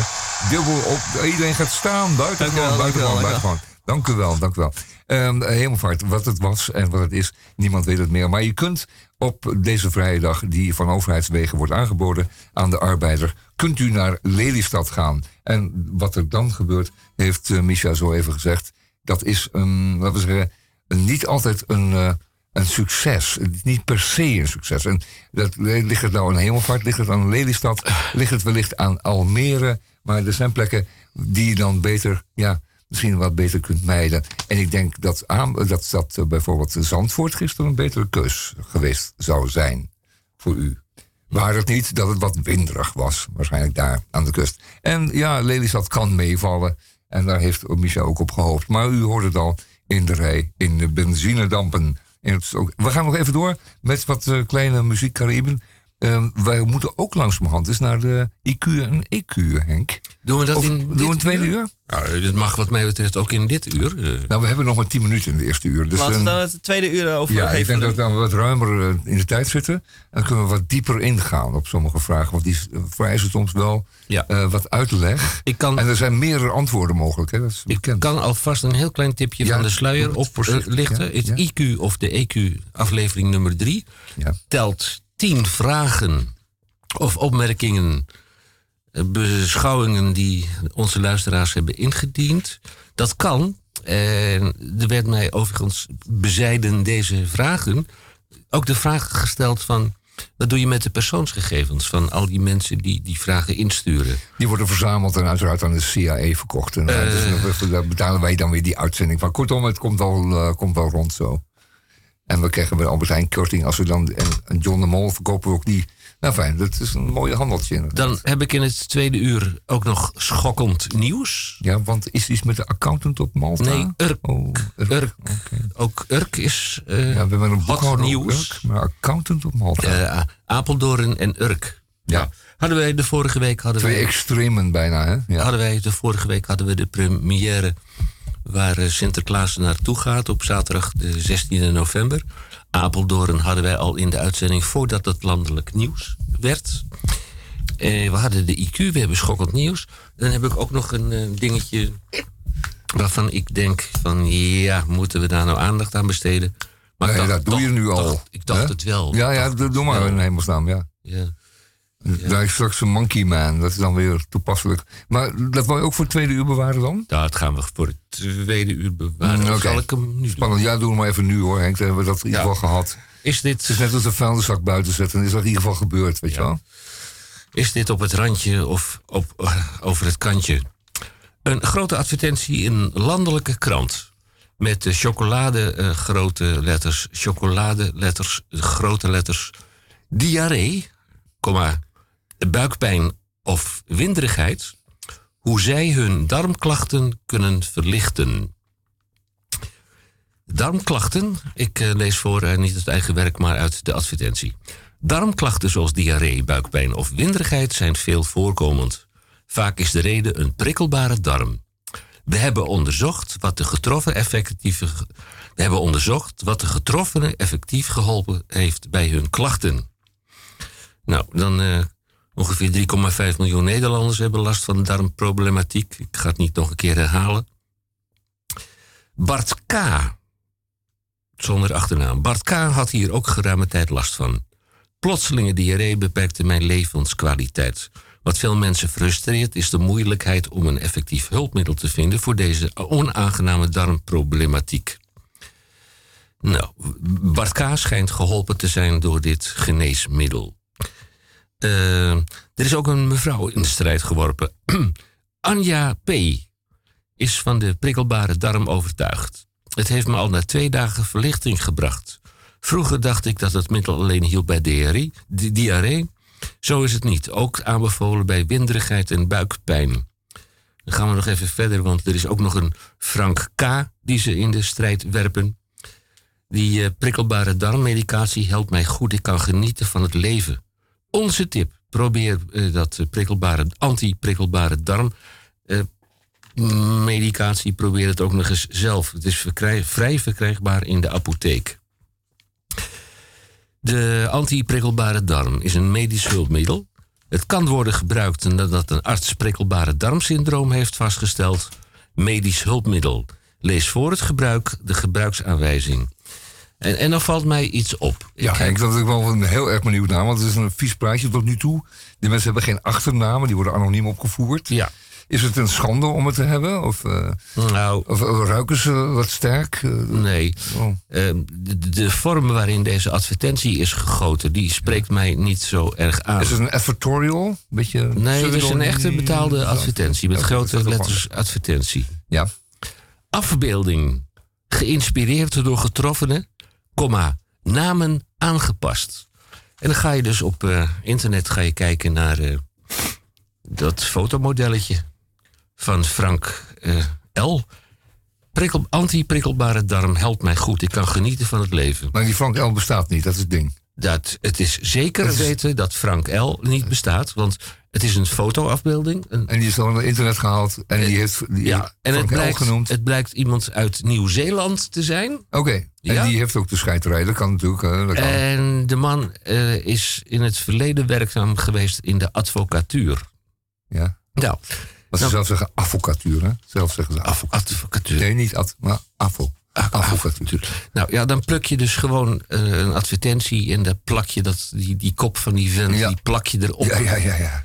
Dubbel op. Iedereen gaat staan. Buiten Dank u wel, gewoon, buiten dank u wel. Dank u wel. Ehm, hemelvaart, wat het was en wat het is, niemand weet het meer. Maar je kunt op deze vrije dag, die van overheidswegen wordt aangeboden aan de arbeider, kunt u naar Lelystad gaan. En wat er dan gebeurt, heeft uh, Misha zo even gezegd, dat is een, laten we zeggen, niet altijd een, uh, een succes. Het niet per se een succes. En dat, ligt het nou aan Hemelvaart, ligt het aan Lelystad, ligt het wellicht aan Almere. Maar er zijn plekken die je dan beter, ja, misschien wat beter kunt mijden. En ik denk dat, dat, dat uh, bijvoorbeeld Zandvoort gisteren een betere keus geweest zou zijn voor u. Waar het niet dat het wat winderig was, waarschijnlijk daar aan de kust. En ja, Lelystad kan meevallen. En daar heeft Micha ook op gehoopt. Maar u hoort het al in de rij, in de benzinedampen. En we gaan nog even door met wat uh, kleine muziekcariben. Uh, wij moeten ook langzamerhand eens naar de IQ en EQ, Henk. Doen we dat of, in doen we een tweede uur? uur? Nou, dit mag wat mij betreft ook in dit uur. Uh. Nou, we hebben nog maar tien minuten in de eerste uur. Dus Laten we dan het tweede uur over Ja, ik denk dat we dan wat ruimer uh, in de tijd zitten. En dan kunnen we wat dieper ingaan op sommige vragen. Want die vereisen soms wel ja. uh, wat uitleg. Ik kan, en er zijn meerdere antwoorden mogelijk. Hè? Dat is ik kan alvast een heel klein tipje Ja, van de sluier oplichten. ja, het ja. IQ of de EQ, aflevering nummer drie, Ja. telt tien vragen of opmerkingen, eh, beschouwingen die onze luisteraars hebben ingediend. Dat kan. En er werd mij overigens bezijden deze vragen ook de vraag gesteld van... wat doe je met de persoonsgegevens van al die mensen die die vragen insturen? Die worden verzameld en uiteraard aan de CIA verkocht. En uh, dus daar betalen wij dan weer die uitzending van. Kortom, het komt wel, uh, komt wel rond zo. En we krijgen bij Albert Heijn korting als we dan... En, en John de Mol verkopen we ook die. Nou fijn, dat is een mooie handeltje. inderdaad. Dan heb ik in het tweede uur ook nog schokkend nieuws. Ja, want is iets met de accountant op Malta? Nee, Urk. Oh, Urk. Ook Urk is eh, Ja, we hebben een hot nieuws. Urk, maar accountant op Malta. Eh, Apeldoorn en Urk. ja, Hadden wij de vorige week hadden twee wij, extremen bijna, hè? Ja. hadden wij de vorige week hadden we de première waar eh, Sinterklaas naartoe gaat op zaterdag de 16e november. Apeldoorn hadden wij al in de uitzending voordat het landelijk nieuws werd. Eh, we hadden de IQ, we hebben schokkend nieuws. Dan heb ik ook nog een eh, dingetje waarvan ik denk van ja, moeten we daar nou aandacht aan besteden? Maar Nee, dacht- dat doe je nu al. dacht- ik dacht hè? het wel. Ja, ja, dacht doe maar in hemelsnaam, ja. Ja. Daar is straks een Monkey Man, dat is dan weer toepasselijk. Maar dat wil je ook voor het tweede uur bewaren dan? Dat gaan we voor het tweede uur bewaren. Mm. Zal ik hem nu doen? Spannend, ja, doe het maar even nu hoor, Henk. Dan hebben we dat in ieder Ja. geval gehad. Is dit, Het is net als een vuilniszak buiten zetten. Is dat in ieder geval gebeurd, weet je wel? is dit op het randje of op, eh, over het kantje? Een grote advertentie in een landelijke krant. Met de chocolade eh, grote letters, chocolade letters, grote letters. Diarree, komma, buikpijn of winderigheid. Hoe zij hun darmklachten kunnen verlichten. Darmklachten, ik eh, lees voor eh, niet het eigen werk, maar uit de advertentie. Darmklachten zoals diarree, buikpijn of winderigheid zijn veel voorkomend. Vaak is de reden een prikkelbare darm. We hebben onderzocht wat de getroffen effectieve. We hebben onderzocht wat de getroffenen effectief geholpen heeft bij hun klachten. Nou, dan eh, ongeveer 3,5 miljoen Nederlanders hebben last van darmproblematiek. Ik ga het niet nog een keer herhalen. Bart K. Zonder achternaam. Bart K. had hier ook geruime tijd last van. Plotselinge diarree beperkte mijn levenskwaliteit. Wat veel mensen frustreert is de moeilijkheid om een effectief hulpmiddel te vinden voor deze onaangename darmproblematiek. Nou, Bart K. schijnt geholpen te zijn door dit geneesmiddel. Eh, er is ook een mevrouw in de strijd geworpen. Anja P. is van de prikkelbare darm overtuigd. Het heeft me al na twee dagen verlichting gebracht. Vroeger dacht ik dat het middel alleen hielp bij diarree. di- diarree. Zo is het niet. Ook aanbevolen bij winderigheid en buikpijn. Dan gaan we nog even verder, want er is ook nog een Frank K. die ze in de strijd werpen. Die eh, prikkelbare darmmedicatie helpt mij goed. Ik kan genieten van het leven. Onze tip: probeer eh, dat eh, prikkelbare, anti-prikkelbare darm. eh, medicatie, probeer het ook nog eens zelf. Het is vrij verkrijgbaar in de apotheek. De anti-prikkelbare darm is een medisch hulpmiddel. Het kan worden gebruikt nadat een arts prikkelbare darmsyndroom heeft vastgesteld. Medisch hulpmiddel. Lees voor het gebruik de gebruiksaanwijzing. En, en dan valt mij iets op. Ja, Ik dat is ik wel een heel erg benieuwd naar. Want het is een vies praatje tot nu toe. Die mensen hebben geen achternamen, die worden anoniem opgevoerd. ja, Is het een schande om het te hebben? Of, eh, nou, of ruiken ze wat sterk? Eh, nee. oh. Ehm, de, de vorm waarin deze advertentie is gegoten, die spreekt mij niet zo erg aan. Is het een advertorial? Beetje Nee, het is een echte betaalde advertentie met Ja, is grote letters advertentie. Ja. Afbeelding, geïnspireerd door getroffenen, comma, namen aangepast. En dan ga je dus op eh, internet ga je kijken naar eh, dat fotomodelletje van Frank eh, L. Prikkel, anti-prikkelbare darm helpt mij goed. Ik kan genieten van het leven. Maar die Frank L bestaat niet, dat is het ding. Dat, het is zeker is- weten dat Frank L. niet bestaat. Want het is een fotoafbeelding. Een, En die is dan naar internet gehaald en die heeft die ja, en het blijkt, genoemd. het blijkt iemand uit Nieuw-Zeeland te zijn. Oké, en die heeft ook de scheiterij. Dat kan natuurlijk. eh, dat kan. En de man eh, is in het verleden werkzaam geweest in de advocatuur. ja. Nou, Wat ze Nou- zelf zeggen, advocatuur. Hè? Zelf zeggen ze advo. advocatuur. Nee, niet ad, maar afo. Advocatuur. Nou ja, dan pluk je dus gewoon eh, een advertentie en dan plak je dat, die, die kop van die vent, Ja. die plak je erop. Ja, ja, ja, ja.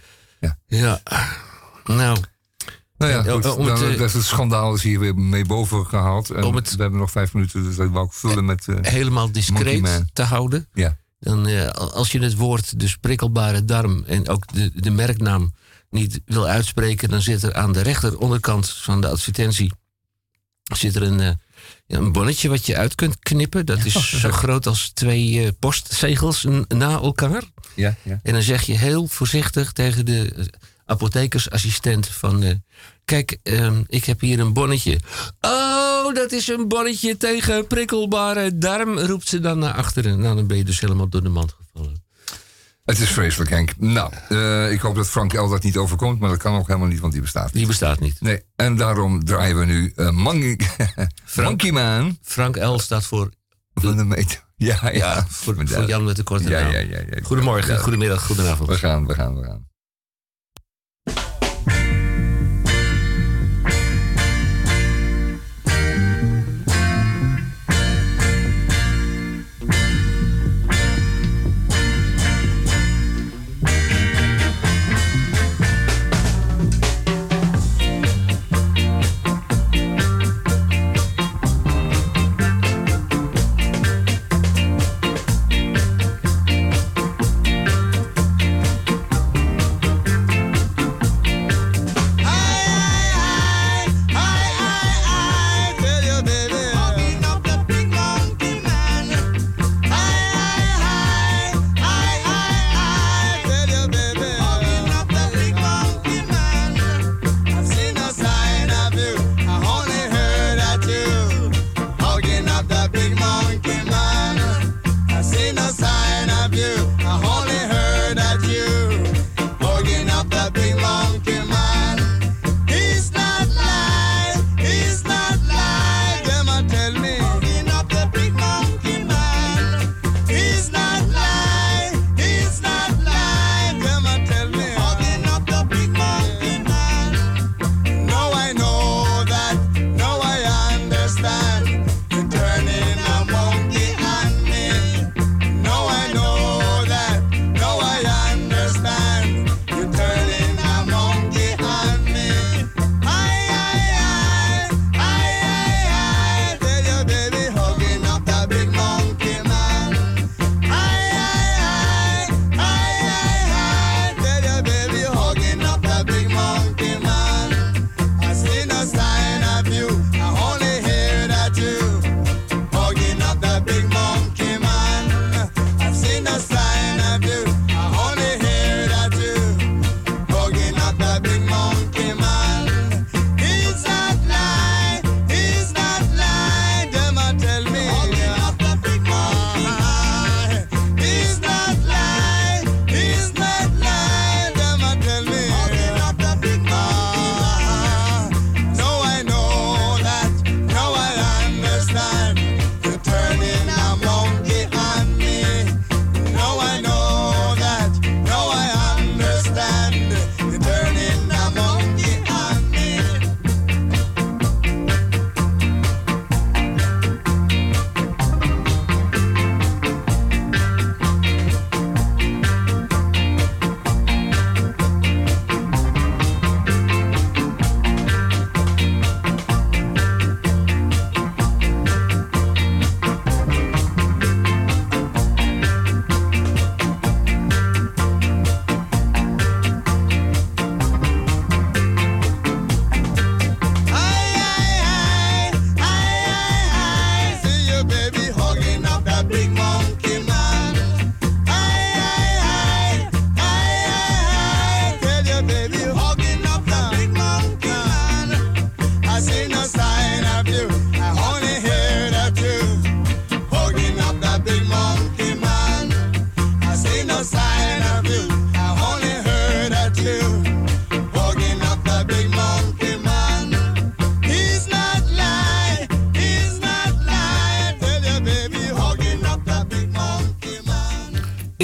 Ja. Nou, Nou ja, goed, eh, om dan, het, eh, dat is het schandaal is hier weer mee boven gehaald. En het- we hebben nog vijf minuten, dus dat wou ik vullen met... eh, helemaal discreet te houden. ja. Dan, eh, als je het woord dus prikkelbare darm en ook de, de merknaam niet wil uitspreken, dan zit er aan de rechteronderkant van de advertentie zit er een, eh, ja, een bonnetje wat je uit kunt knippen. Dat is zo groot als twee eh, postzegels na elkaar. Ja, ja. En dan zeg je heel voorzichtig tegen de apothekersassistent van... eh, kijk, ehm, ik heb hier een bonnetje. Oh, dat is een bonnetje tegen prikkelbare darm, roept ze dan naar achteren. Nou, dan ben je dus helemaal door de mand gevallen. Het is vreselijk, Henk. Nou, eh, ik hoop dat Frank L dat niet overkomt, maar dat kan ook helemaal niet, want die bestaat niet. Die bestaat niet. Nee, en daarom draaien we nu Monkey, Monkey Man Frank L staat voor, van de meter. Ja, ja, ja, voor, voor Jan met de korte Ja, naam. ja, ja, ja. Goedemorgen, goedemiddag, goedenavond. We gaan, we gaan, we gaan.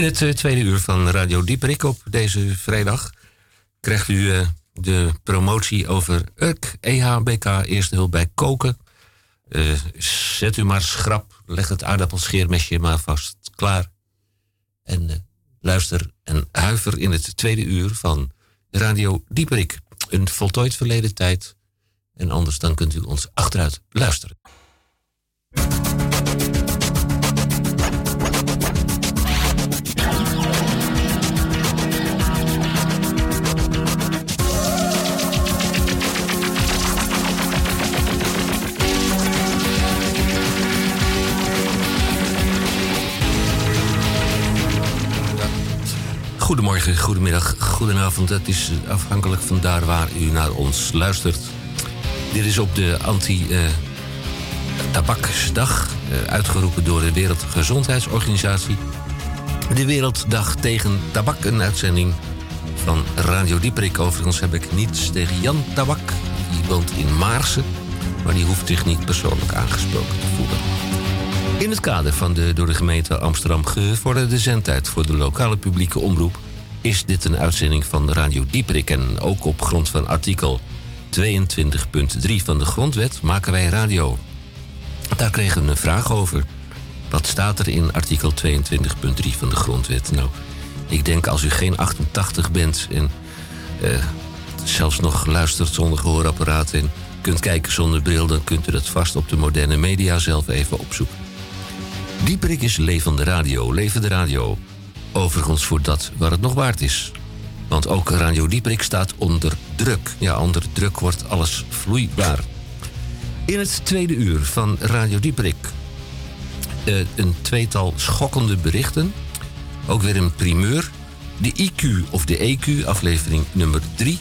Het eh, tweede uur van Radio Dieperik op deze vrijdag krijgt u eh, de promotie over URK, EHBK, eerste hulp bij koken. Eh, zet u maar schrap, leg het aardappelscheermesje maar vast klaar. En luister en huiver in het tweede uur van Radio Dieperik. Een voltooid verleden tijd. En anders dan kunt u ons achteruit luisteren. Goedemorgen, goedemiddag, goedenavond. Het is afhankelijk van daar waar u naar ons luistert. Dit is op de anti-tabaksdag, eh, uitgeroepen door de Wereldgezondheidsorganisatie. De Werelddag tegen Tabak, een uitzending van Radio Dieperik. Overigens heb ik niets tegen Jan Tabak. Die woont in Maarsen, maar die hoeft zich niet persoonlijk aangesproken te voelen. In het kader van de door de gemeente Amsterdam gevorderde zendtijd voor de lokale publieke omroep is dit een uitzending van Radio Dieperik en ook op grond van artikel 22.3 van de Grondwet maken wij radio. Daar kregen we een vraag over. Wat staat er in artikel 22.3 van de Grondwet? Nou, ik denk als u geen 88 bent en eh, zelfs nog luistert zonder gehoorapparaat en kunt kijken zonder bril, dan kunt u dat vast op de moderne media zelf even opzoeken. Dieperik is levende radio, levende radio. Overigens voor dat waar het nog waard is. Want ook Radio Dieperik staat onder druk. Ja, onder druk wordt alles vloeibaar. In het tweede uur van Radio Dieperik eh, een tweetal schokkende berichten. Ook weer een primeur. De IQ of de EQ, aflevering nummer 3.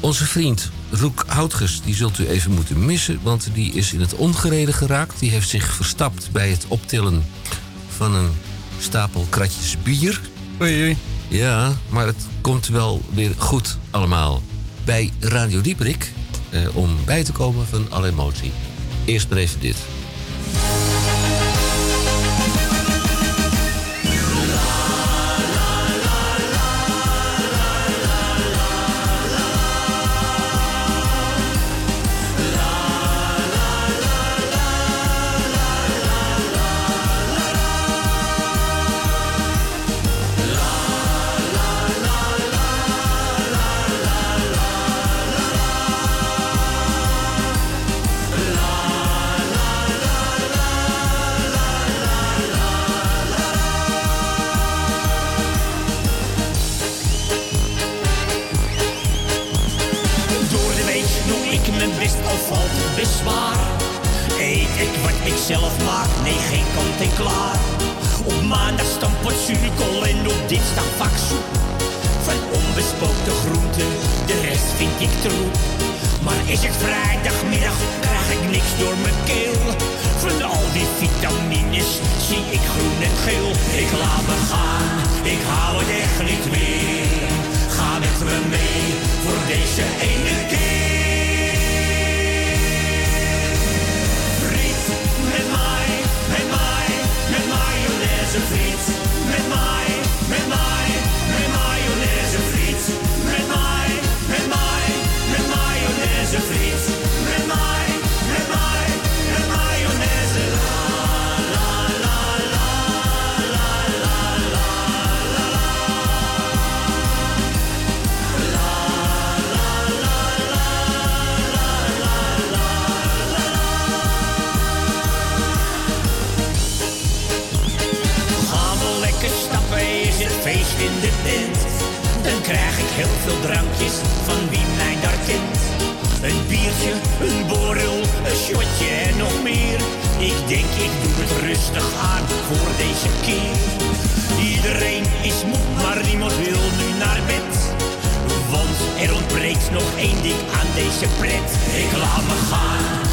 Onze vriend Roek Houtges, die zult u even moeten missen, want die is in het ongereden geraakt. Die heeft zich verstapt bij het optillen van een stapel kratjes bier. Oei, oei. Ja, maar het komt wel weer goed allemaal. Bij Radio Dieperik, eh, om bij te komen van alle emotie. Eerst maar even dit.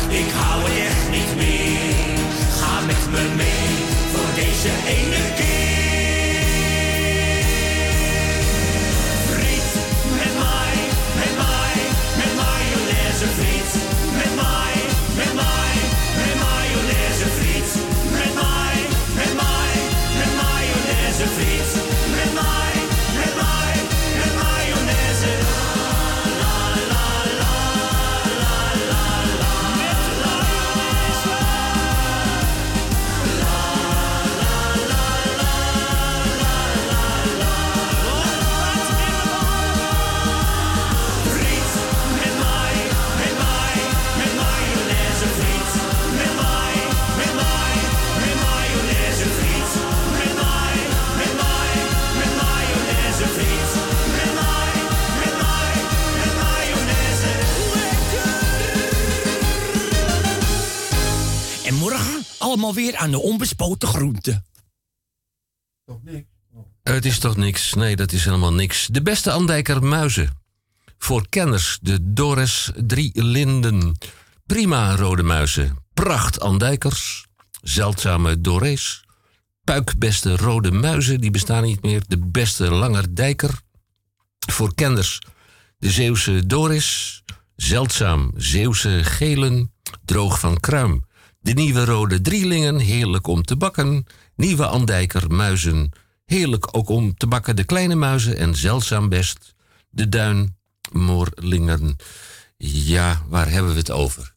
Ik hou het echt niet meer. Ga met me mee voor deze ene Weer aan de onbespoten groenten. Het is toch niks? Nee, dat is helemaal niks. De beste Andijker muizen. Voor kenners de Doris Drie Linden. Prima rode muizen. Pracht Andijkers. Zeldzame Dorees. Puikbeste rode muizen, die bestaan niet meer. De beste Langerdijker. Voor kenners de Zeeuwse Doris. Zeldzaam Zeeuwse Gelen. Droog van Kruim. De nieuwe rode drielingen, heerlijk om te bakken. Nieuwe Andijker muizen, heerlijk ook om te bakken. De kleine muizen en zeldzaam best. De duinmoorlingen. Ja, waar hebben we het over?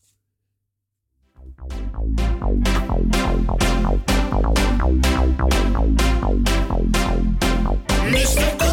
Mr.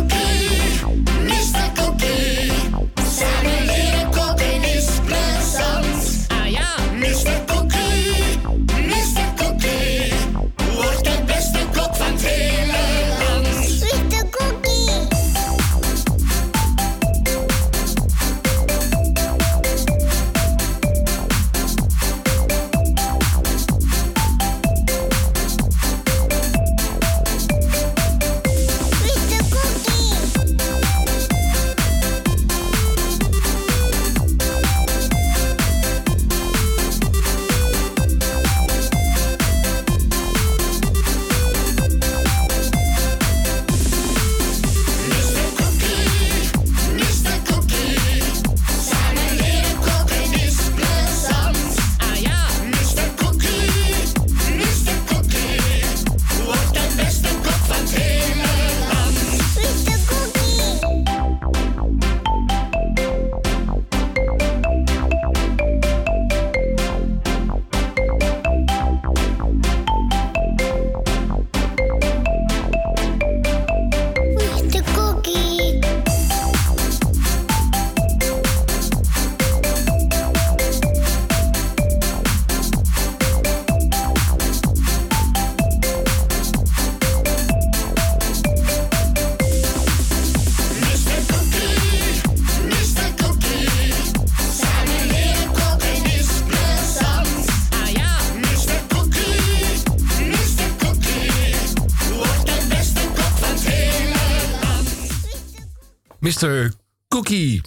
Mr. Cookie.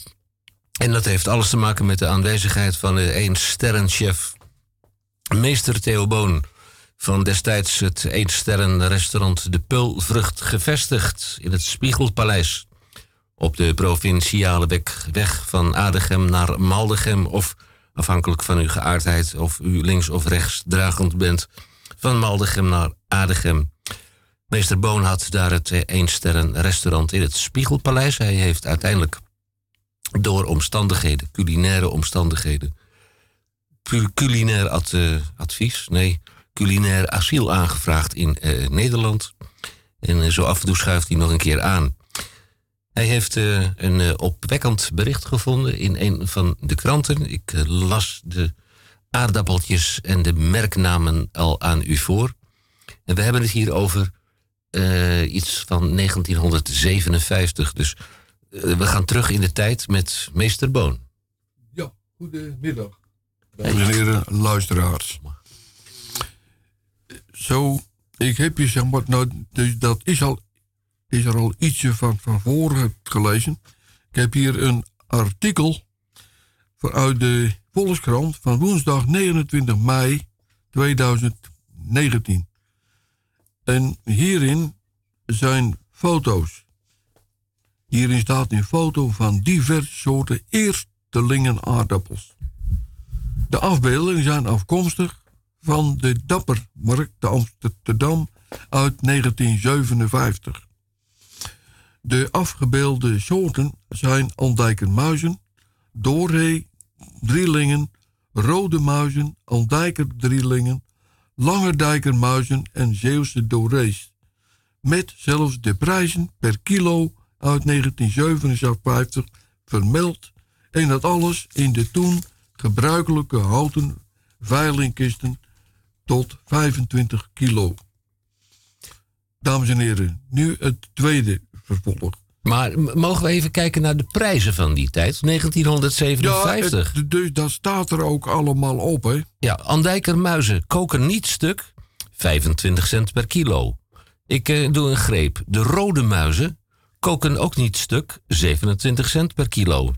En dat heeft alles te maken met de aanwezigheid van de één sterrenchef meester Theo Boon van destijds het eensterrenrestaurant De Pulvrucht gevestigd in het Spiegelpaleis op de provinciale weg, weg van Adegem naar Maldegem of afhankelijk van uw geaardheid of u links of rechts dragend bent van Maldegem naar Adegem. Meester Boon had daar het eh, eensterrenrestaurant in het Spiegelpaleis. Hij heeft uiteindelijk door omstandigheden, culinaire omstandigheden, culinair eh, advies, nee, culinair asiel aangevraagd in eh, Nederland. En zo af en toe schuift hij nog een keer aan. Hij heeft een opwekkend bericht gevonden in een van de kranten. Ik las de aardappeltjes en de merknamen al aan u voor. En we hebben het hier over eh, iets van 1957. Dus eh, we gaan terug in de tijd met meester Boon. Ja, goedemiddag. Dames en heren, luisteraars. Zo, ik heb je zeg maar, nou, dus dat is, al, is er al ietsje van, van voren gelezen. Ik heb hier een artikel van- uit de Volkskrant van woensdag 29 mei 2019. En hierin zijn foto's. Hierin staat een foto van diverse soorten eerstelingen aardappels. De afbeeldingen zijn afkomstig van de Dappermarkt te Amsterdam uit 1957. De afgebeelde soorten zijn Andijkermuizen, doorhee, drielingen, rode muizen, Andijkerdrielingen, Langerdijkermuizen en Zeeuwse dorees. Met zelfs de prijzen per kilo uit 1957 vermeld en dat alles in de toen gebruikelijke houten veilingkisten tot 25 kilo. Dames en heren, nu het tweede vervolg. Maar mogen we even kijken naar de prijzen van die tijd? 1957. Ja, het- dus dat staat er ook allemaal op, hè? Ja, Andijker muizen koken niet stuk. 25 cent per kilo. Ik eh, doe een greep. De rode muizen koken ook niet stuk, 27 cent per kilo.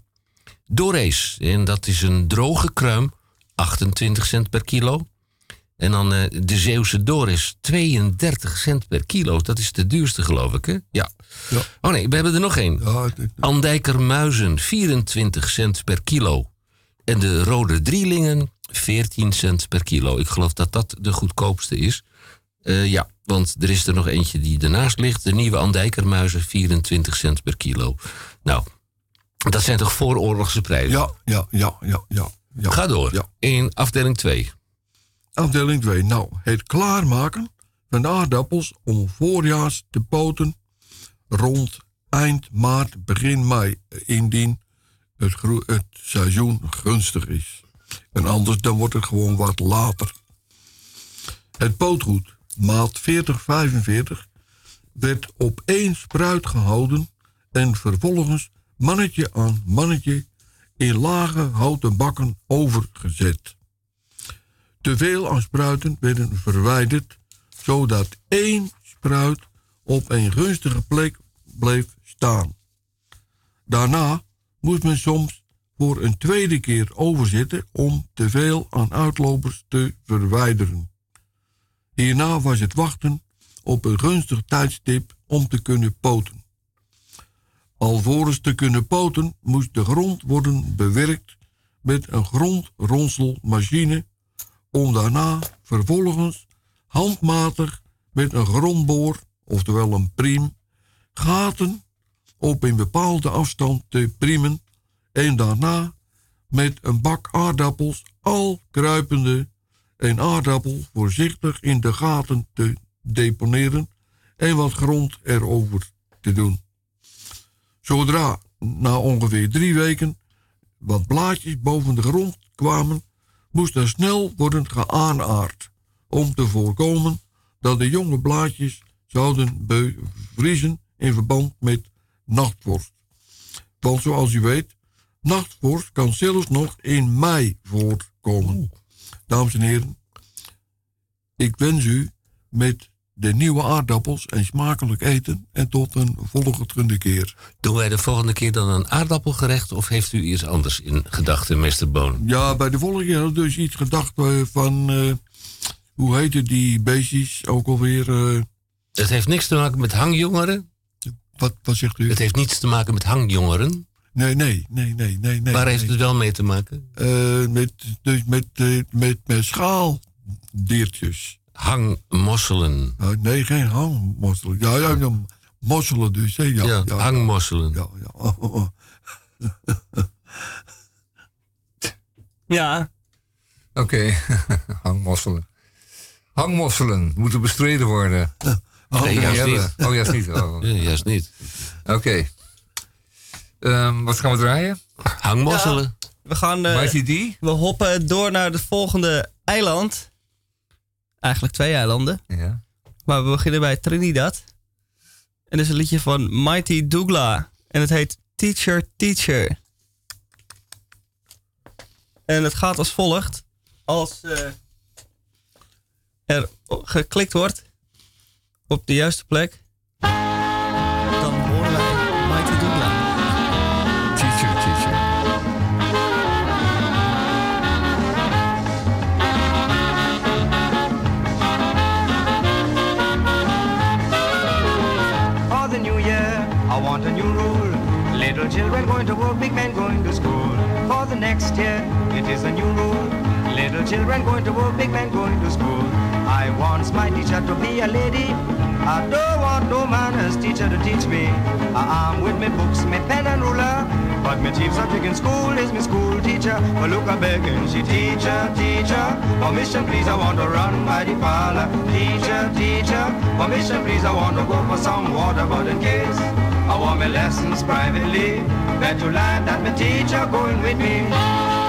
Dorees, en dat is een droge kruim, 28 cent per kilo. En dan eh, de Zeeuwse Doris, 32 cent per kilo. Dat is de duurste, geloof ik, hè? Ja. Ja. Oh nee, we hebben er nog één. Ja, Andijker muizen, 24 cent per kilo. En de rode drielingen, 14 cent per kilo. Ik geloof dat dat de goedkoopste is. Eh, ja, want er is er nog eentje die ernaast ligt. De nieuwe Andijkermuizen, 24 cent per kilo. Nou, dat zijn toch vooroorlogse prijzen? ja, ja, ja, ja, ja. ja. Ga door. Ja. In afdeling 2. Afdeling 2. Nou, het klaarmaken van aardappels om voorjaars te poten rond eind maart, begin mei, indien het, het seizoen gunstig is. En anders dan wordt het gewoon wat later. Het pootgoed, maat 40-45, werd op één spruit gehouden en vervolgens mannetje aan mannetje in lage houten bakken overgezet. Te veel aan spruiten werden verwijderd, zodat één spruit op een gunstige plek bleef staan. Daarna moest men soms voor een tweede keer overzitten om te veel aan uitlopers te verwijderen. Hierna was het wachten op een gunstig tijdstip om te kunnen poten. Alvorens te kunnen poten moest de grond worden bewerkt met een grondronselmachine om daarna vervolgens handmatig met een grondboor, oftewel een priem, gaten op een bepaalde afstand te priemen en daarna met een bak aardappels al kruipende een aardappel voorzichtig in de gaten te deponeren en wat grond erover te doen. Zodra na ongeveer drie weken wat blaadjes boven de grond kwamen, moest er snel worden geaanaard om te voorkomen dat de jonge blaadjes zouden bevriezen in verband met nachtvorst. Want zoals u weet, nachtvorst kan zelfs nog in mei voorkomen. Dames en heren, ik wens u met de nieuwe aardappels een smakelijk eten en tot een volgende keer. Doen wij de volgende keer dan een aardappelgerecht of heeft u iets anders in gedachten, meester Boon? Ja, bij de volgende keer had ik dus iets gedacht eh, van, eh, hoe heette die beestjes ook alweer? eh, Het heeft niks te maken met hangjongeren. wat, wat zegt u? Het heeft niets te maken met hangjongeren. Nee, nee, nee, nee, nee. nee Waar heeft het wel mee te maken? Met, dus met, eh, met, met schaaldiertjes. Hangmosselen. Uh, nee, geen hangmosselen. Ja, ja, ja, mosselen dus. Hè? Ja, Ja, ja, hangmosselen. Ja, ja. Oh, oh, oh. Ja, Oké, hangmosselen. Hangmosselen moeten bestreden worden. Nee, Ja, juist ja, niet. Oh, juist niet. Oh, Ja, juist niet. Oké. Ehm, wat gaan we draaien? Hangmosselen. we gaan... eh, Mighty D? we hoppen door naar het volgende eiland. Eigenlijk twee eilanden. Ja. Maar we beginnen bij Trinidad. En dat is een liedje van Mighty Dougla. En het heet Teacher, Teacher. En het gaat als volgt. Als eh, er geklikt wordt op de juiste plek, children going to work, big men going to school. For the next year, it is a new rule. Little children going to work, big men going to school. I want my teacher to be a lady. I don't want no man as teacher to teach me. I am with me books, me pen and ruler. But my chief subject in school is me school teacher. But look, I begging, she teacher, teacher. Permission, please, I want to run by the parlor. Teacher, teacher. Permission, please, I want to go for some water. But in case I want my lessons privately, bet you that my teacher going with me.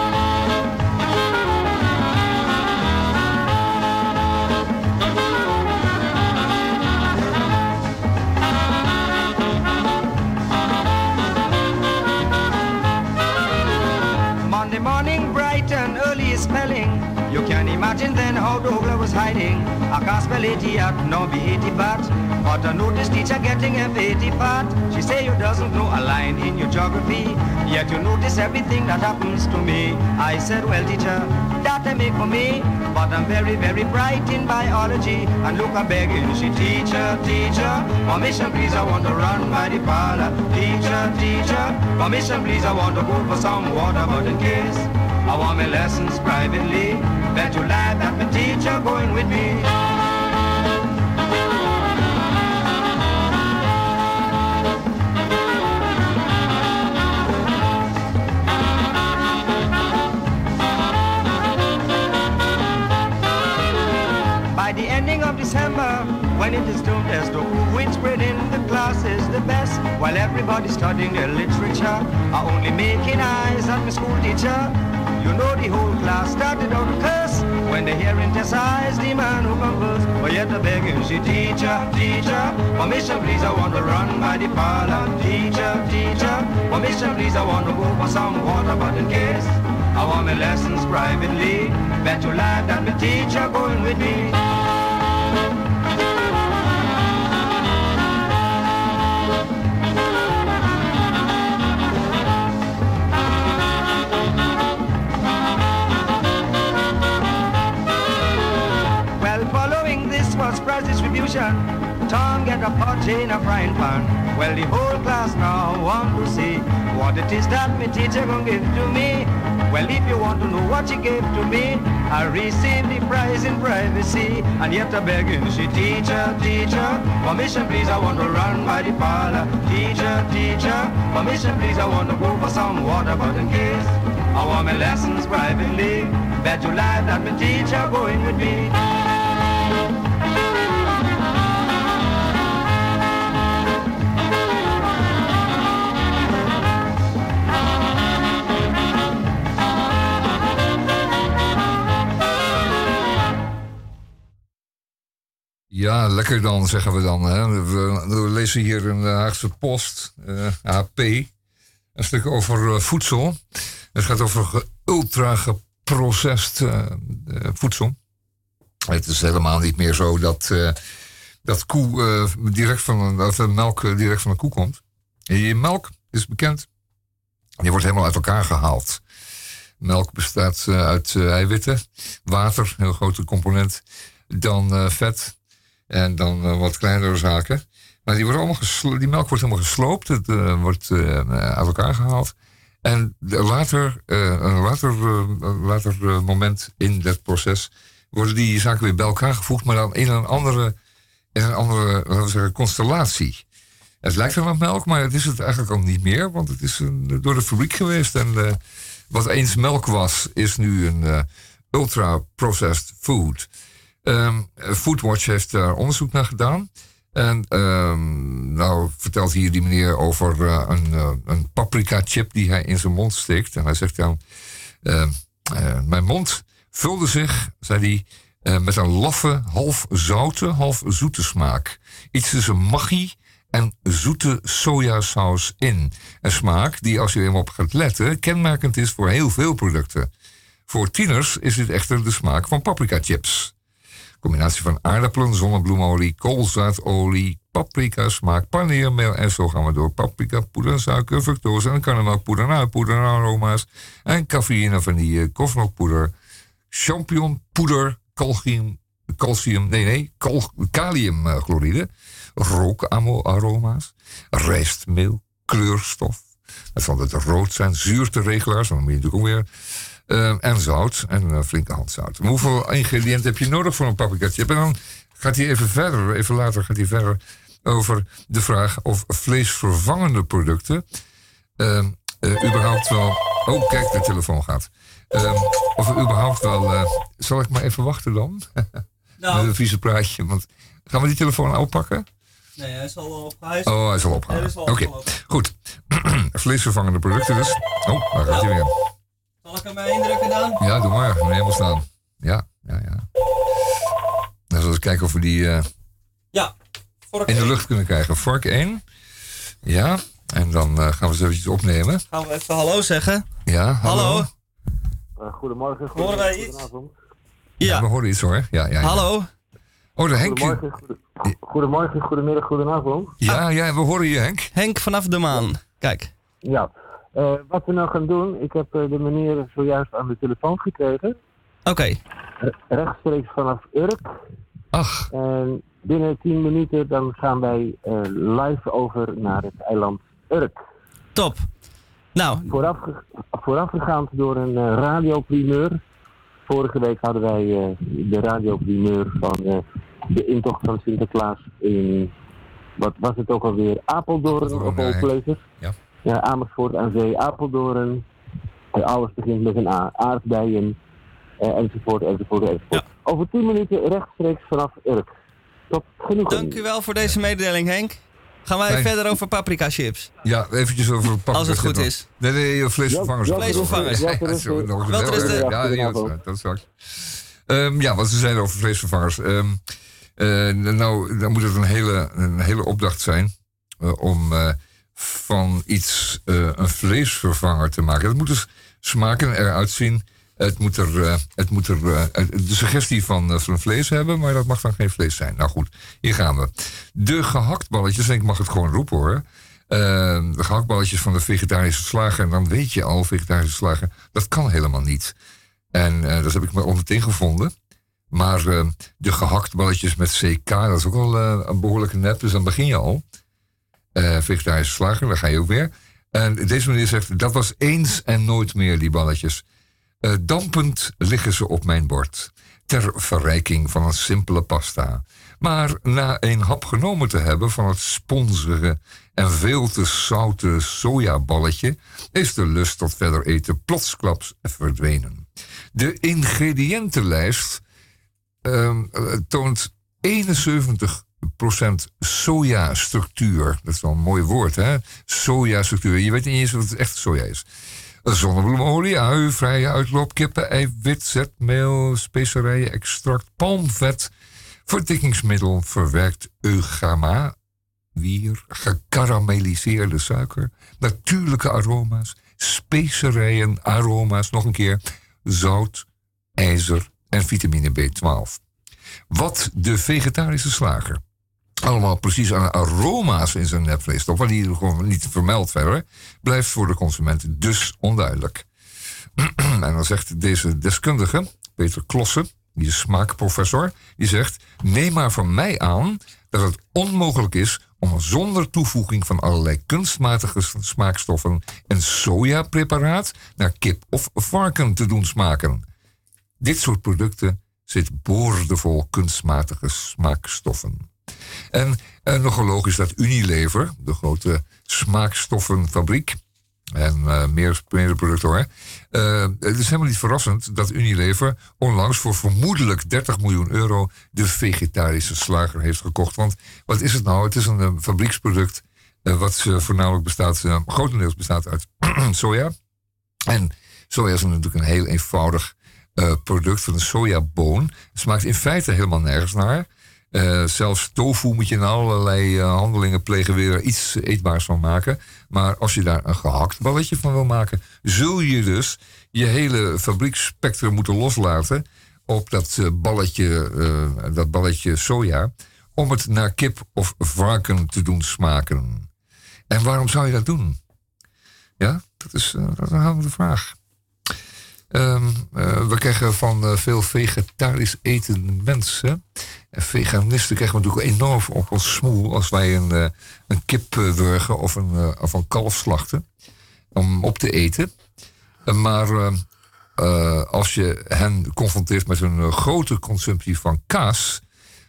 Imagine then how Douglas was hiding. I can't spell 80 out, no be 80 but. But I noticed teacher getting F80 fat. She say you doesn't know a line in your geography. Yet you notice everything that happens to me. I said, well teacher, that I make for me. But I'm very, very bright in biology. And look, I'm begging, she teacher, teacher. Permission please, I want to run by the parlor. Teacher, teacher. Permission please, I want to go for some water. But in case I want my lessons privately, bet you lie that my teacher going with me. By the ending of December, when it is termed as to which spread in the class is the best, while everybody's studying their literature, are only making eyes at my school teacher. You know the whole class started out to curse when they hear in his eyes the man who converse. But yet the begging she teacher, teacher, permission please I want to run by the parlor. Teacher, teacher, permission please I want to go for some water, but in case I want my lessons privately, bet you life that my teacher going with me. Distribution. Tom get a pot in a frying pan. Well, the whole class now want to see what it is that my teacher gonna give to me. Well, if you want to know what she gave to me, I received the prize in privacy. And yet I begging she, teacher, teacher, permission please, I want to run by the parlor. Teacher, teacher, permission please, I want to go for some water, but in case I want my lessons privately, bet you lie that my teacher going with me. Ja, lekker dan, zeggen we dan. Hè. We, lezen hier een eh, Haagse Post, eh, AP, een stuk over eh, voedsel. Het gaat over ultra geprocessed voedsel. Het is helemaal niet meer zo dat, dat koe, direct van eh, melk direct van de koe komt. Je melk is bekend. Die wordt helemaal uit elkaar gehaald. Melk bestaat uit eiwitten, water, een heel grote component, dan vet en dan eh, wat kleinere zaken. Maar die, allemaal die melk wordt helemaal gesloopt, het eh, wordt eh, uit elkaar gehaald. En later, een later, later moment in dat proces worden die zaken weer bij elkaar gevoegd, maar dan in een andere, in een andere laten we zeggen, constellatie. Het lijkt wel op melk, maar het is het eigenlijk al niet meer, want het is een, door de fabriek geweest. En wat eens melk was, is nu een ultra-processed food. Ehm, Foodwatch heeft daar onderzoek naar gedaan. En ehm, nou vertelt hier die meneer over eh, een, eh, een paprika chip die hij in zijn mond steekt. En hij zegt dan, ehm, eh, mijn mond vulde zich, zei hij, eh, met een laffe, half zoute, half zoete smaak. Iets tussen maggi en zoete sojasaus in. Een smaak die, als je eenmaal op gaat letten, kenmerkend is voor heel veel producten. Voor tieners is dit echter de smaak van paprika chips. Combinatie van aardappelen, zonnebloemolie, koolzaadolie, paprika, smaak, paneermeel en zo gaan we door. Paprika, poeder, suiker, fructose en karnemelkpoeder, naaipoeder, aroma's en cafeïne, vanille, kofmelkpoeder, champignonpoeder, calcium, calcium, nee nee, cal, kaliumchloride, rookaroma's, rijstmeel, kleurstof. Dat zal het rood zijn, zuurteregelaars, dan moet je natuurlijk ook weer eh, en zout en een flinke hand zout. Maar hoeveel ingrediënten heb je nodig voor een paprika chip? En dan gaat hij even verder, even later gaat hij verder over de vraag of vleesvervangende producten eh, eh, überhaupt wel. Oh, kijk, de telefoon gaat. Eh, of er überhaupt wel. eh, zal ik maar even wachten dan? Nou. Met een vieze praatje. Want gaan we die telefoon oppakken? Nee, hij is al op. Hij is, Oh, hij is al al Oké, goed. Vleesvervangende producten dus. Oh, daar gaat hij weer. Zal ik hem indrukken dan? Ja, doe maar. Helemaal staan. Ja, ja, ja. Dan zullen we eens kijken of we die eh, Ja. Vork in de lucht kunnen krijgen. Vork 1. Ja, en dan eh, gaan we ze eventjes opnemen. Gaan we even hallo zeggen. Ja, hallo. Hallo. Eh, goedemorgen. Horen wij iets? goedenavond. Ja. we horen iets hoor. Ja, ja, ja. Hallo? Oh, de Henk. Goedemorgen, goede- goedemorgen, goedemiddag, goedenavond. Ja, ja, we horen je Henk. Henk vanaf de maan. Kijk. Ja, eh, wat we nou gaan doen, ik heb eh, de meneer zojuist aan de telefoon gekregen. Oké. Re- rechtstreeks vanaf Urk. Ach. En binnen 10 minuten dan gaan wij eh, live over naar het eiland Urk. Top. Nou. Voorafge voorafgegaan door een eh, radioprimeur. Vorige week hadden wij eh, de radioprimeur van de intocht van Sinterklaas in, wat was het ook alweer, Apeldoorn of places. Ja. Ja, Amersfoort aan zee, Apeldoorn. Eh, alles begint met een A. Aardbeien, eh, enzovoort, enzovoort, enzovoort. Over 10 minuten rechtstreeks vanaf Urk. Tot genoeg. Dank u wel voor deze mededeling, Henk. Gaan wij verder over paprika chips? Ja, eventjes over paprika Als het goed is. Nee, nee, vleesvervangers. Ja, ja, Vleesvervangers. Ja, ja, dat, straks. Ehm, ja, wat ze zeiden over vleesvervangers. Ehm, eh, nou, dan moet het een hele, een hele opdracht zijn eh, om eh, van iets eh, een vleesvervanger te maken. Het moet dus smaken eruit zien. Het moet er, eh, het moet er eh, de suggestie van, van vlees hebben, maar dat mag dan geen vlees zijn. Nou goed, hier gaan we. De gehaktballetjes, en ik mag het gewoon roepen hoor. Eh, de gehaktballetjes van de vegetarische slager. En dan weet je al, vegetarische slager, dat kan helemaal niet. En dat heb ik maar al meteen gevonden. Maar eh, de gehaktballetjes met CK, dat is ook al een behoorlijke nep. Dus dan begin je al. Eh, vegetarische slager, daar ga je ook weer. En deze meneer zegt, dat was eens en nooit meer, die balletjes. Eh, dampend liggen ze op mijn bord. Ter verrijking van een simpele pasta. Maar na een hap genomen te hebben van het sponsige en veel te zoute sojaballetje, is de lust tot verder eten plotsklaps verdwenen. De ingrediëntenlijst ehm, eh, toont 71% sojastructuur. Dat is wel een mooi woord, hè? Sojastructuur. Je weet niet eens wat het echt soja is. Zonnebloemolie, ui, vrije uitloop, kippen, eiwit, zetmeel, specerijen, extract, palmvet, verdikkingsmiddel, verwerkt eugama, wier, gekarameliseerde suiker, natuurlijke aroma's, specerijen, aroma's, nog een keer, zout, ijzer en vitamine B12. Wat de vegetarische slager allemaal precies aan aroma's in zijn stopt, maar die gewoon niet vermeld verder, blijft voor de consument dus onduidelijk. en dan zegt deze deskundige, Peter Klossen, die smaakprofessor, die zegt: Neem maar van mij aan dat het onmogelijk is om zonder toevoeging van allerlei kunstmatige smaakstoffen een sojapreparaat naar kip of varken te doen smaken. Dit soort producten zit boordevol kunstmatige smaakstoffen. En nogal logisch dat Unilever, de grote smaakstoffenfabriek, en eh, meer, meer producten hoor. eh, het is helemaal niet verrassend dat Unilever onlangs voor vermoedelijk 30 miljoen euro de vegetarische slager heeft gekocht. Want wat is het nou? Het is een eh, fabrieksproduct wat voornamelijk bestaat, grotendeels bestaat uit soja. En soja is natuurlijk een heel eenvoudig product van een sojaboon. Het smaakt in feite helemaal nergens naar. Eh, zelfs tofu moet je in allerlei eh, handelingen plegen weer er iets eetbaars van maken. Maar als je daar een gehakt balletje van wil maken, zul je dus je hele fabrieksspectrum moeten loslaten op dat eh, balletje, dat balletje soja, om het naar kip of varken te doen smaken. En waarom zou je dat doen? Ja, dat is, een helder vraag. Ehm, eh, we krijgen van veel vegetarisch etende mensen. En veganisten krijgen natuurlijk enorm op ons smoel als wij een, eh, een kip eh, wurgen of een, eh, of een kalf slachten. Om op te eten. Maar als je hen confronteert met een grote consumptie van kaas.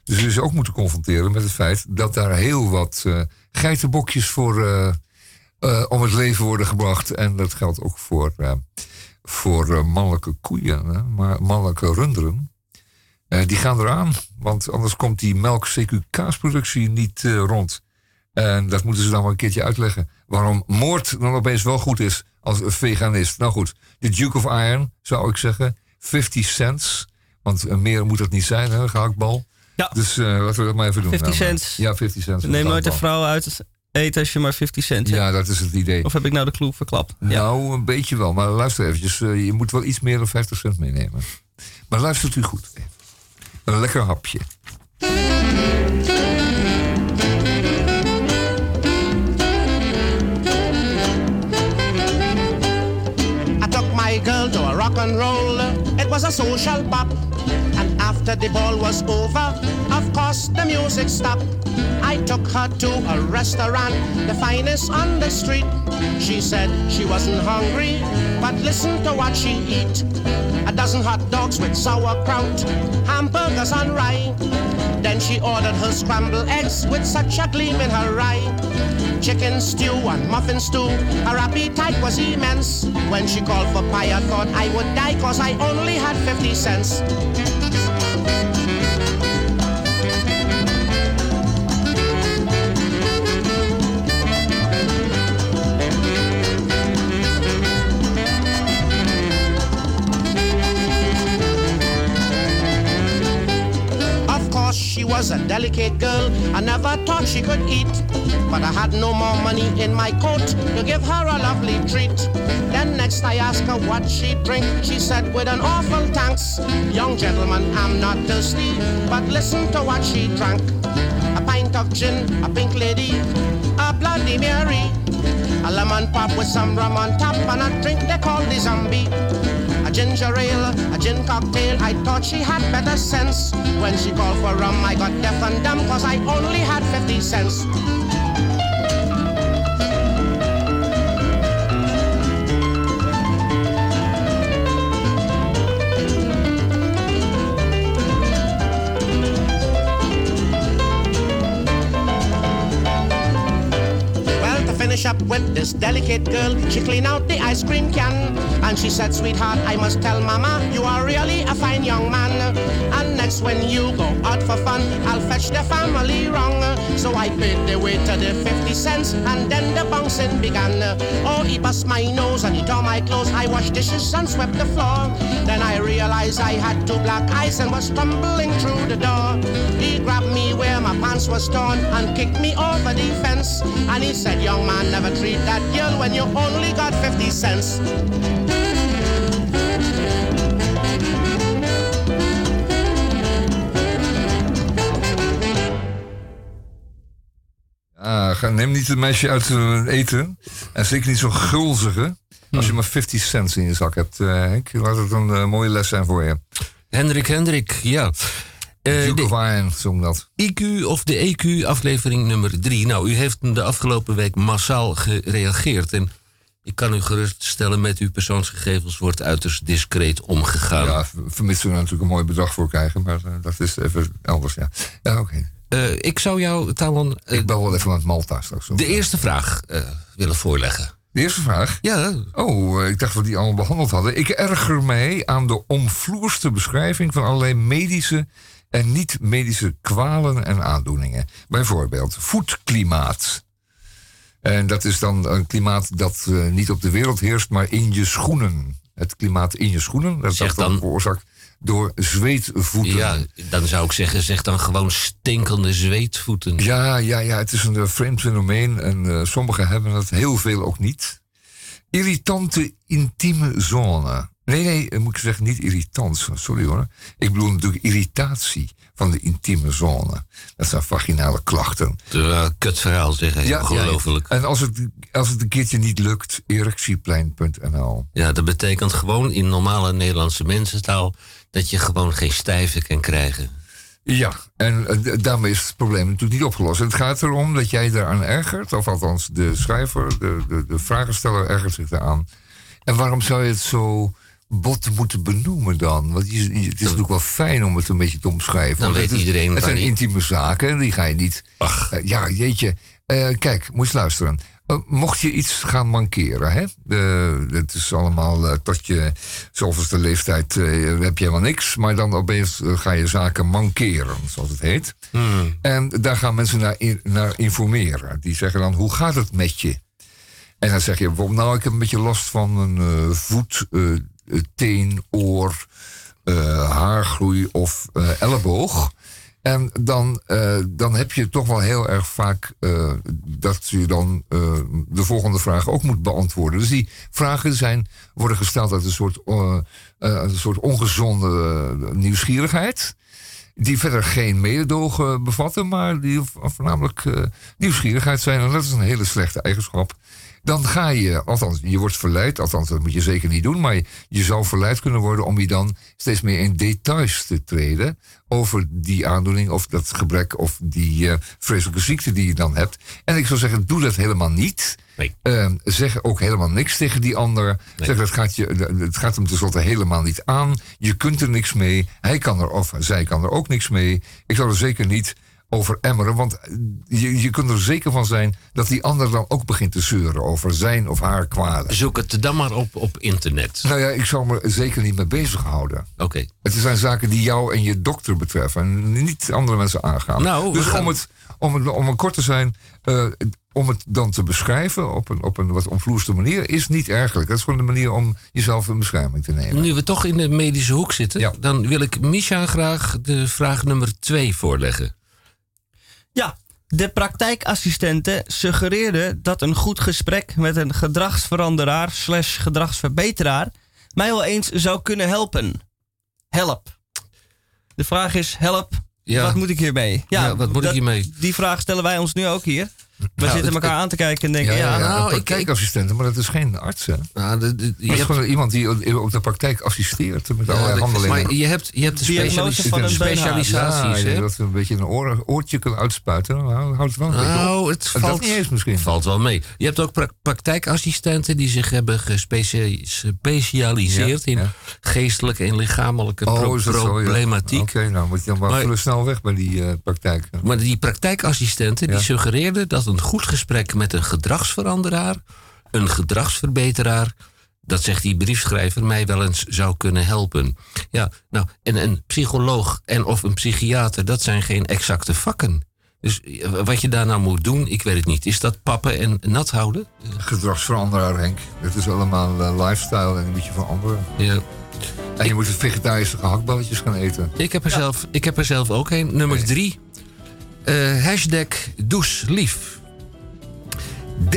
Dus ze ook moeten confronteren met het feit dat daar heel wat geitenbokjes voor om het leven worden gebracht. En dat geldt ook voor, voor mannelijke koeien, hè, maar mannelijke runderen. Eh, die gaan eraan, want anders komt die melk CQ kaasproductie niet eh, rond. En dat moeten ze dan wel een keertje uitleggen. Waarom moord dan opeens wel goed is als een veganist. Nou goed, de Duke of Iron zou ik zeggen. 50 cents. Want eh, meer moet het niet zijn, hè, gehaktbal. Ja. Dus eh, laten we dat maar even doen. 50 Nou, cents. Ja, 50 cents. Neem nooit een gehaktbal. vrouw uit eet als je maar 50 cent hebt? Ja, dat is het idee. Of heb ik nou de clue verklapt? Nou, een beetje wel. Maar luister eventjes. je moet wel iets meer dan 50 cent meenemen. Maar luistert u goed. Een lekker hapje. I took my girl to a rock and roll. It was a social pop. And after the ball was over, of course the music stopped. I took her to a restaurant, the finest on the street. She said she wasn't hungry, but listen to what she eat. A dozen hot dogs with sauerkraut, hamburgers on rye. Then she ordered her scrambled eggs with such a gleam in her eye. Chicken stew and muffin stew, her appetite was immense. When she called for pie, I thought I would die cause I only had 50 cents. Was a delicate girl. I never thought she could eat. But I had no more money in my coat to give her a lovely treat. Then next I asked her what she'd drink. She said with an awful thanks. Young gentleman, I'm not thirsty. But listen to what she drank. A pint of gin, a pink lady, a Bloody Mary. A lemon pop with some rum on top and a drink they call the zombie. Ginger ale, a gin cocktail. I thought she had better sense. When she called for rum, I got deaf and dumb cause I only had 50 cents. Well, to finish up with this delicate girl, she clean out the ice cream can. And she said, Sweetheart, I must tell Mama, you are really a fine young man. And next, when you go out for fun, I'll fetch the family wrong. So I paid the waiter the 50 cents, and then the bouncing began. Oh, he bust my nose and he tore my clothes. I washed dishes and swept the floor. Then I realized I had two black eyes and was stumbling through the door. He grabbed me where my pants was torn and kicked me over the fence. And he said, Young man, never treat that girl when you only got 50 cents. Ga- neem niet het meisje uit eh, eten. En zeker niet zo'n gulzige. Als je maar 50 cent in je zak hebt, eh, Henk. Laat het een eh, mooie les zijn voor je. Hendrik Hendrik, ja. Eh, Duke de zong dat. IQ of de EQ, aflevering nummer drie. Nou, u heeft de afgelopen week massaal gereageerd. En ik kan u geruststellen, met uw persoonsgegevens wordt uiterst discreet omgegaan. Ja, vermits we er natuurlijk een mooi bedrag voor krijgen. Maar dat is even elders, ja. Ja, oké. Eh, ik zou jou, Talon, eh, Ik bel wel even met Malta straks. de eerste vraag eh, willen voorleggen. De eerste vraag? Ja, Oh, ik dacht dat we die allemaal behandeld hadden. Ik erger mij aan de omvloerste beschrijving van allerlei medische en niet-medische kwalen en aandoeningen. Bijvoorbeeld voetklimaat. En dat is dan een klimaat dat niet op de wereld heerst, maar in je schoenen. Het klimaat in je schoenen, dat is dan dan- veroorzaakt door zweetvoeten. ja, dan zou ik zeggen, zeg dan gewoon stinkende zweetvoeten. Ja, ja, ja, het is een eh, vreemd fenomeen en eh, sommigen hebben het, heel veel ook niet. Irritante intieme zone. Nee, nee, eh, moet ik zeggen, niet irritant. Sorry hoor. Ik bedoel natuurlijk irritatie van de intieme zone. Dat zijn vaginale klachten. Uh, kut verhaal zeggen, ja, ongelooflijk. En als het, als het een keertje niet lukt, erectieplein.nl. Ja, dat betekent gewoon in normale Nederlandse mensentaal... dat je gewoon geen stijve kan krijgen. Ja, en eh, daarmee is het probleem natuurlijk niet opgelost. Het gaat erom dat jij daaraan ergert, of althans de schrijver, de, de, de vragensteller ergert zich daaraan. En waarom zou je het zo bot moeten benoemen dan? Want je, je- het is natuurlijk wel fijn om het een beetje te omschrijven. Dan weet het is- iedereen Het waar zijn intieme zaken, en die ga je niet... Ach. Eh, ja, jeetje. Eh, kijk, moet je luisteren. Eh, mocht je iets gaan mankeren, hè? Het is allemaal tot je zoveelste leeftijd heb je helemaal niks. Maar dan opeens ga je zaken mankeren, zoals het heet. Hmm. En daar gaan mensen naar, in- naar informeren. Die zeggen dan, hoe gaat het met je? En dan zeg je nou, ik heb een beetje last van een voet, teen, oor, eh, haargroei of eh, elleboog. En dan, eh, dan heb je toch wel heel erg vaak dat je dan de volgende vraag ook moet beantwoorden. Dus die vragen zijn, worden gesteld uit een soort, een soort ongezonde nieuwsgierigheid. Die verder geen mededogen bevatten, maar die voornamelijk nieuwsgierigheid zijn. En dat is een hele slechte eigenschap. Dan ga je, althans, je wordt verleid, althans, dat moet je zeker niet doen, maar je, je zou verleid kunnen worden om je dan steeds meer in details te treden over die aandoening of dat gebrek of die eh, vreselijke ziekte die je dan hebt. En ik zou zeggen, doe dat helemaal niet. Nee. Eh, zeg ook helemaal niks tegen die ander. Zeg, dat gaat je, het gaat hem tenslotte helemaal niet aan. Je kunt er niks mee. Hij kan er, of zij kan er ook niks mee. Ik zou er zeker niet over emmeren. Want je, je kunt er zeker van zijn dat die ander dan ook begint te zeuren over zijn of haar kwalen. Zoek het dan maar op op internet. Nou ja, ik zou me er zeker niet mee bezighouden. Oké. Het zijn zaken die jou en je dokter betreffen en niet andere mensen aangaan. Nou, dus gaan- om, het, om, het, om het kort te zijn, eh, om het dan te beschrijven op een, op een wat omvloerste manier, is niet ergelijk. Dat is gewoon de manier om jezelf in bescherming te nemen. Nu we toch in de medische hoek zitten, dan wil ik Misha graag de vraag nummer twee voorleggen. Ja, de praktijkassistenten suggereerden dat een goed gesprek met een gedragsveranderaar slash gedragsverbeteraar mij wel eens zou kunnen helpen. Help. De vraag is, help, Ja. wat moet ik hiermee? Ja, wat moet ik hiermee? Die vraag stellen wij ons nu ook hier. We Nou, zitten het- elkaar aan te kijken en denken, ja, ja, nou, praktijkassistenten, maar dat is geen arts. Hè? Nou, de, de- je dat is hebt- gewoon iemand die op de praktijk assisteert met Ja, allerlei handelingen. maar je hebt, je hebt de specialis- van een beenhaar. specialisaties. Ja, hè? dat we een beetje een oor, oortje kunnen uitspuiten. Dan houdt het wel Nou, het valt, Dat niet eens misschien. valt wel mee. Je hebt ook pra- praktijkassistenten die zich hebben gespecialiseerd Ja, in geestelijke en lichamelijke Oh, problematiek. Oké, nou moet je dan maar, Maar- vullen snel weg bij die eh, praktijk. Maar die praktijkassistenten die suggereerden dat een goed gesprek met een gedragsveranderaar, een gedragsverbeteraar, dat zegt die briefschrijver, mij wel eens zou kunnen helpen. Ja, nou, en een psycholoog en of een psychiater, dat zijn geen exacte vakken. Dus eh, wat je daar nou moet doen, ik weet het niet. Is dat pappen en nat houden? Gedragsveranderaar, Henk. Het is allemaal eh, lifestyle en een beetje veranderen. Ja. En je moet vegetarische gehaktballetjes gaan eten. Ik heb er, zelf, ik heb er zelf ook een. Nummer drie. Eh, hashtag douchelief. 30%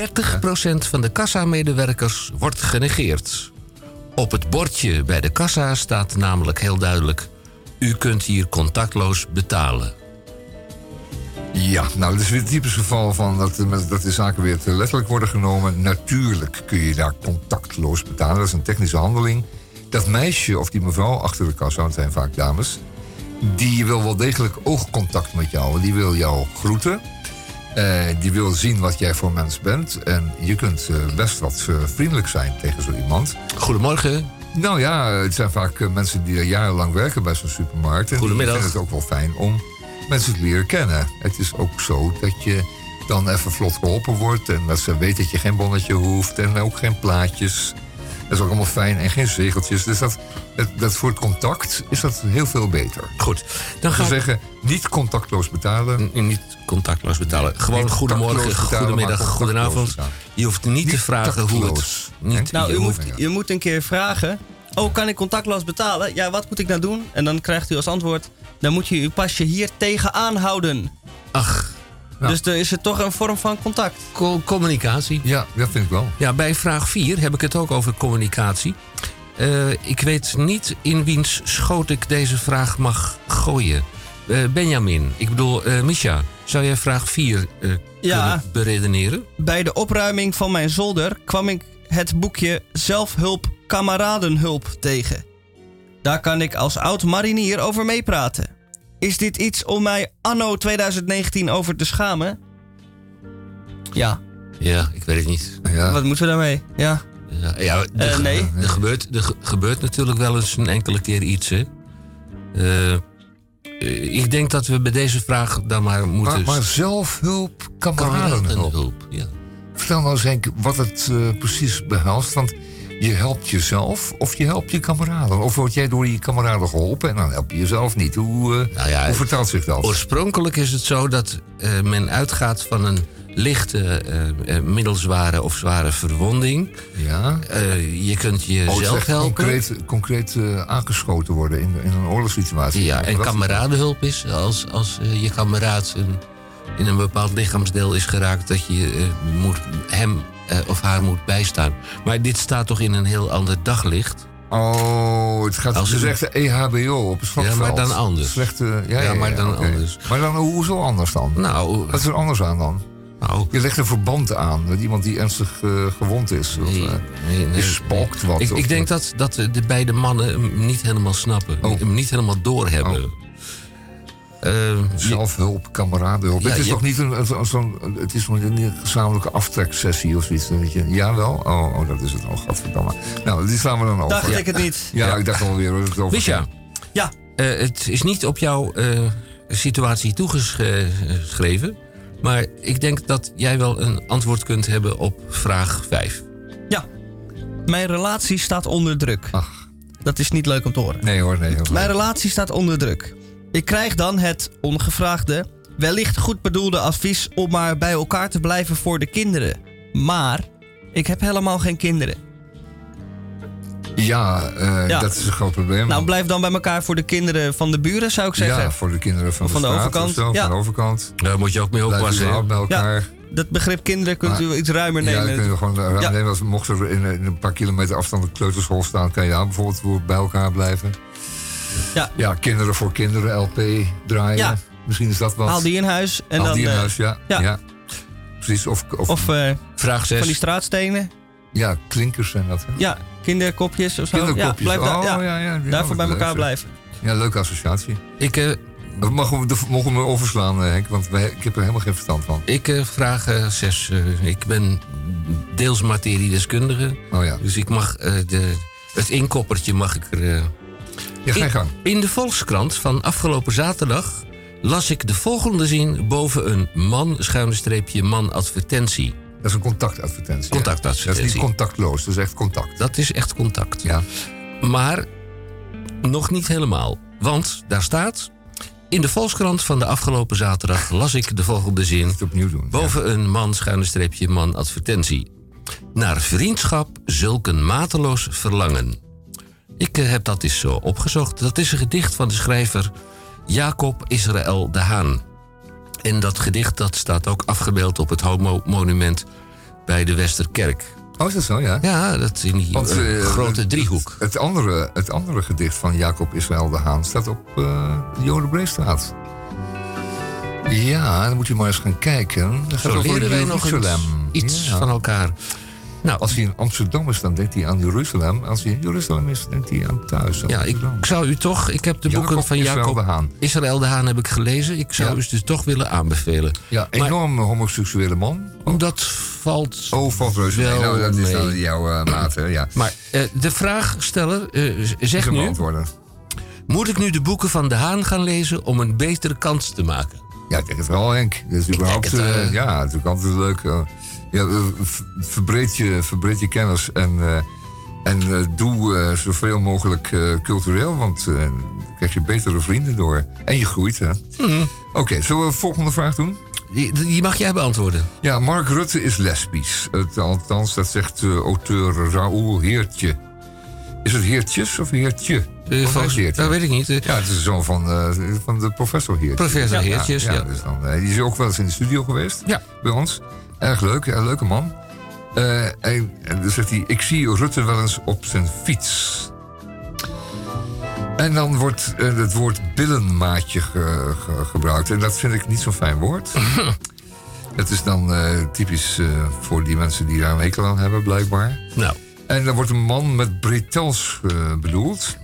van de kassamedewerkers wordt genegeerd. Op het bordje bij de kassa staat namelijk heel duidelijk... u kunt hier contactloos betalen. Ja, nou, dat is weer het typisch geval van dat, dat de zaken weer te letterlijk worden genomen. Natuurlijk kun je daar contactloos betalen. Dat is een technische handeling. Dat meisje of die mevrouw achter de kassa, want het zijn vaak dames... die wil wel degelijk oogcontact met jou. Die wil jou groeten. Eh, die wil zien wat jij voor mens bent. En je kunt eh, best wat eh, vriendelijk zijn tegen zo iemand. Goedemorgen. Nou ja, het zijn vaak mensen die er jarenlang werken bij zo'n supermarkt. En Goedemiddag. die vinden het ook wel fijn om mensen te leren kennen. Het is ook zo dat je dan even vlot geholpen wordt. En dat ze weten dat je geen bonnetje hoeft. En ook geen plaatjes. Dat is ook allemaal fijn. En geen zegeltjes. Dus dat, dat, dat voor het contact is dat heel veel beter. Goed, dan Ik gaan we... zeggen, niet contactloos betalen. N- Niet contactloos betalen. Gewoon Niet goedemorgen, betalen, goedemiddag, goedenavond. betalen. Je hoeft niet, te vragen hoe het... Niet, Nou, je u hoeft- moet, je moet een keer vragen. Oh, kan ik contactloos betalen? Ja, wat moet ik nou doen? En dan krijgt u als antwoord: dan moet je uw pasje hier tegenaan houden. Ach, Dus er is er toch een vorm van contact. co- communicatie. Ja, dat vind ik wel. Ja, bij vraag 4 heb ik het ook over communicatie. Eh, ik weet niet in wiens schoot ik deze vraag mag gooien. Eh, Benjamin, ik bedoel, eh Misha, zou jij vraag 4 eh Ja. kunnen beredeneren? Bij de opruiming van mijn zolder kwam ik het boekje Zelfhulp Kameradenhulp tegen. Daar kan ik als oud marinier over meepraten. Is dit iets om mij anno 2019 over te schamen? Ja, Ja, ik weet het niet. Ja. wat moeten we daarmee? Ja. Ja, ja, er, Eh, nee. er, gebeurt, er ge- gebeurt natuurlijk wel eens een enkele keer iets, hè. Eh, eh, ik denk dat we bij deze vraag dan maar moeten... Maar, maar zelfhulp, kameradenhulp. Kameradenhulp, ja. Vertel nou eens Henk wat het precies behelst. Want je helpt jezelf of je helpt je kameraden. Of word jij door je kameraden geholpen en dan help je jezelf niet. Hoe, eh, Nou ja, hoe vertaalt zich dat? Oorspronkelijk is het zo dat eh, men uitgaat van een lichte, eh, middelzware of zware verwonding. Ja. Je kunt Oh, jezelf echt helpen. concreet, concreet aangeschoten worden in, in een oorlogssituatie. Ja, en kameradenhulp is als, als je kameraad een- in een bepaald lichaamsdeel is geraakt, dat je moet, hem eh, of haar moet bijstaan. Maar dit staat toch in een heel ander daglicht? Oh, het gaat Als dus een- echt de EHBO op het slagveld. Ja, maar dan anders. Slechte, ja, Ja, maar dan anders. Maar dan, hoezo anders dan? Nou, Wat is er anders aan dan? nou Je legt een verband aan met iemand die ernstig eh, gewond is. Of, Nee, eh, nee, nee. je spookt wat. ik, of- ik denk dat, dat de beide mannen hem niet helemaal snappen. Oh. Hem niet helemaal doorhebben. Eh, je- Zelfhulp, kameradenhulp. Ja, het is je- toch niet een, zo'n, het is een gezamenlijke aftreksessie of zoiets. Weet je. Ja, wel? Oh, oh, dat is het. Oh, godverdamme. Nou, die slaan we dan over. Dacht ja. ik het niet. Ja, ik dacht alweer Misha. Ja. eh, het is niet op jouw eh, situatie toegeschreven. Maar ik denk dat jij wel een antwoord kunt hebben op vraag 5. Ja. Mijn relatie staat onder druk. Ach, Dat is niet leuk om te horen. nee hoor, nee. hoor. Mijn relatie staat onder druk. Ik krijg dan het ongevraagde, wellicht goed bedoelde advies om maar bij elkaar te blijven voor de kinderen. Maar ik heb helemaal geen kinderen. Ja, eh, Ja. dat is een groot probleem. Nou, blijf dan bij elkaar voor de kinderen van de buren, zou ik zeggen. ja, voor de kinderen van, de straat overkant. Of zo, Ja. Van de overkant. Daar moet je ook mee oppassen. bij elkaar. Dat begrip kinderen kunt u iets ruimer Ja, nemen. dan kun je gewoon ruim Ja. nemen. Als, mocht er in, in een paar kilometer afstand een kleuterschool staan, kan je daar bijvoorbeeld voor bij elkaar blijven. Ja. ja, kinderen voor kinderen, LP draaien. Ja. Misschien is dat wat. Haal die in huis en Haal dan... die in eh, huis, ja. ja. ja. Precies, of, of, Of eh, Vraag 6. van die straatstenen. ja, klinkers zijn dat. hè? Ja, kinderkopjes of zo. Kinderkopjes. Ja, blijf daar, oh, ja, ja, daarvoor bij elkaar blijven. Ja, leuke associatie. Ik, eh, We mogen, we- mogen we overslaan, Henk, want wij, ik heb er helemaal geen verstand van. ik eh, vraag 6. ik ben deels materiedeskundige. Oh ja, Dus ik mag eh, de, het inkoppertje mag ik er... ja ga je in, gang. in de Volkskrant van afgelopen zaterdag las ik de volgende zin boven een man, schuine streepje, man advertentie. Dat is een contactadvertentie. Contactadvertentie. Dat is niet contactloos, dat is echt contact. Dat is echt contact. Ja. Maar nog niet helemaal. Want daar staat... In de Volkskrant van de afgelopen zaterdag las ik de volgende zin... Het opnieuw doen. Boven een man, schuine streepje, man advertentie. Naar vriendschap zulk een mateloos verlangen. Ik eh, heb dat eens zo opgezocht. Dat is een gedicht van de schrijver Jacob Israël de Haan. En dat gedicht dat staat ook afgebeeld op het homo-monument bij de Westerkerk. Oh, is dat zo, ja? Ja, dat in die Want, eh, eh, grote driehoek. Het andere, het andere gedicht van Jacob Israël de Haan staat op eh de Jodenbreestraat. Ja, dan moet u maar eens gaan kijken. Dat Zo leren wij nog iets Ja. van elkaar. Nou, Als hij in Amsterdam is, dan denkt hij aan Jeruzalem. Als hij in Jeruzalem is, denkt hij aan thuis. aan ja, ik, Amsterdam. ik zou u toch... Ik heb de boeken Jacob van Israël Jacob de Haan. Israël de Haan heb ik gelezen. Ik zou Ja. u dus toch willen aanbevelen. Ja, enorm homoseksuele man. Dat valt Oh, valt reuze mee. wel Nou, dat is mee. dan jouw eh, maat, hè? Ja. Maar eh, de vraagsteller Ik zegt nu... Moet ik nu de boeken van de Haan gaan lezen om een betere kans te maken? Ja, ik denk het wel, Henk. Dat is überhaupt, het, ja, ook altijd leuk. Ja, eh, verbreed, je, verbreed je kennis en, eh, en eh, doe zoveel mogelijk cultureel, want dan krijg je betere vrienden door. En je groeit, hè. Oké, zullen we de volgende vraag doen? Die, die mag jij beantwoorden. Ja, Mark Rutte is lesbisch. Het, althans, dat zegt auteur Raoul Heertje. Is het Heertjes of Heertje? Volgens- hij Heertje? dat weet ik niet. Ja, het is de zoon van, van de professor Heertje. Professor Heertjes, ja. dus dan, eh, die is ook wel eens in de studio geweest. Ja. Bij ons. Erg leuk, een leuke man. Eh, en, en dan zegt hij, ik zie Rutte wel eens op zijn fiets. En dan wordt eh, het woord billenmaatje ge- ge- gebruikt. En dat vind ik niet zo'n fijn woord. Het is dan eh, typisch voor die mensen die daar een hekel aan hebben, blijkbaar. Nou, En dan wordt een man met bretels bedoeld.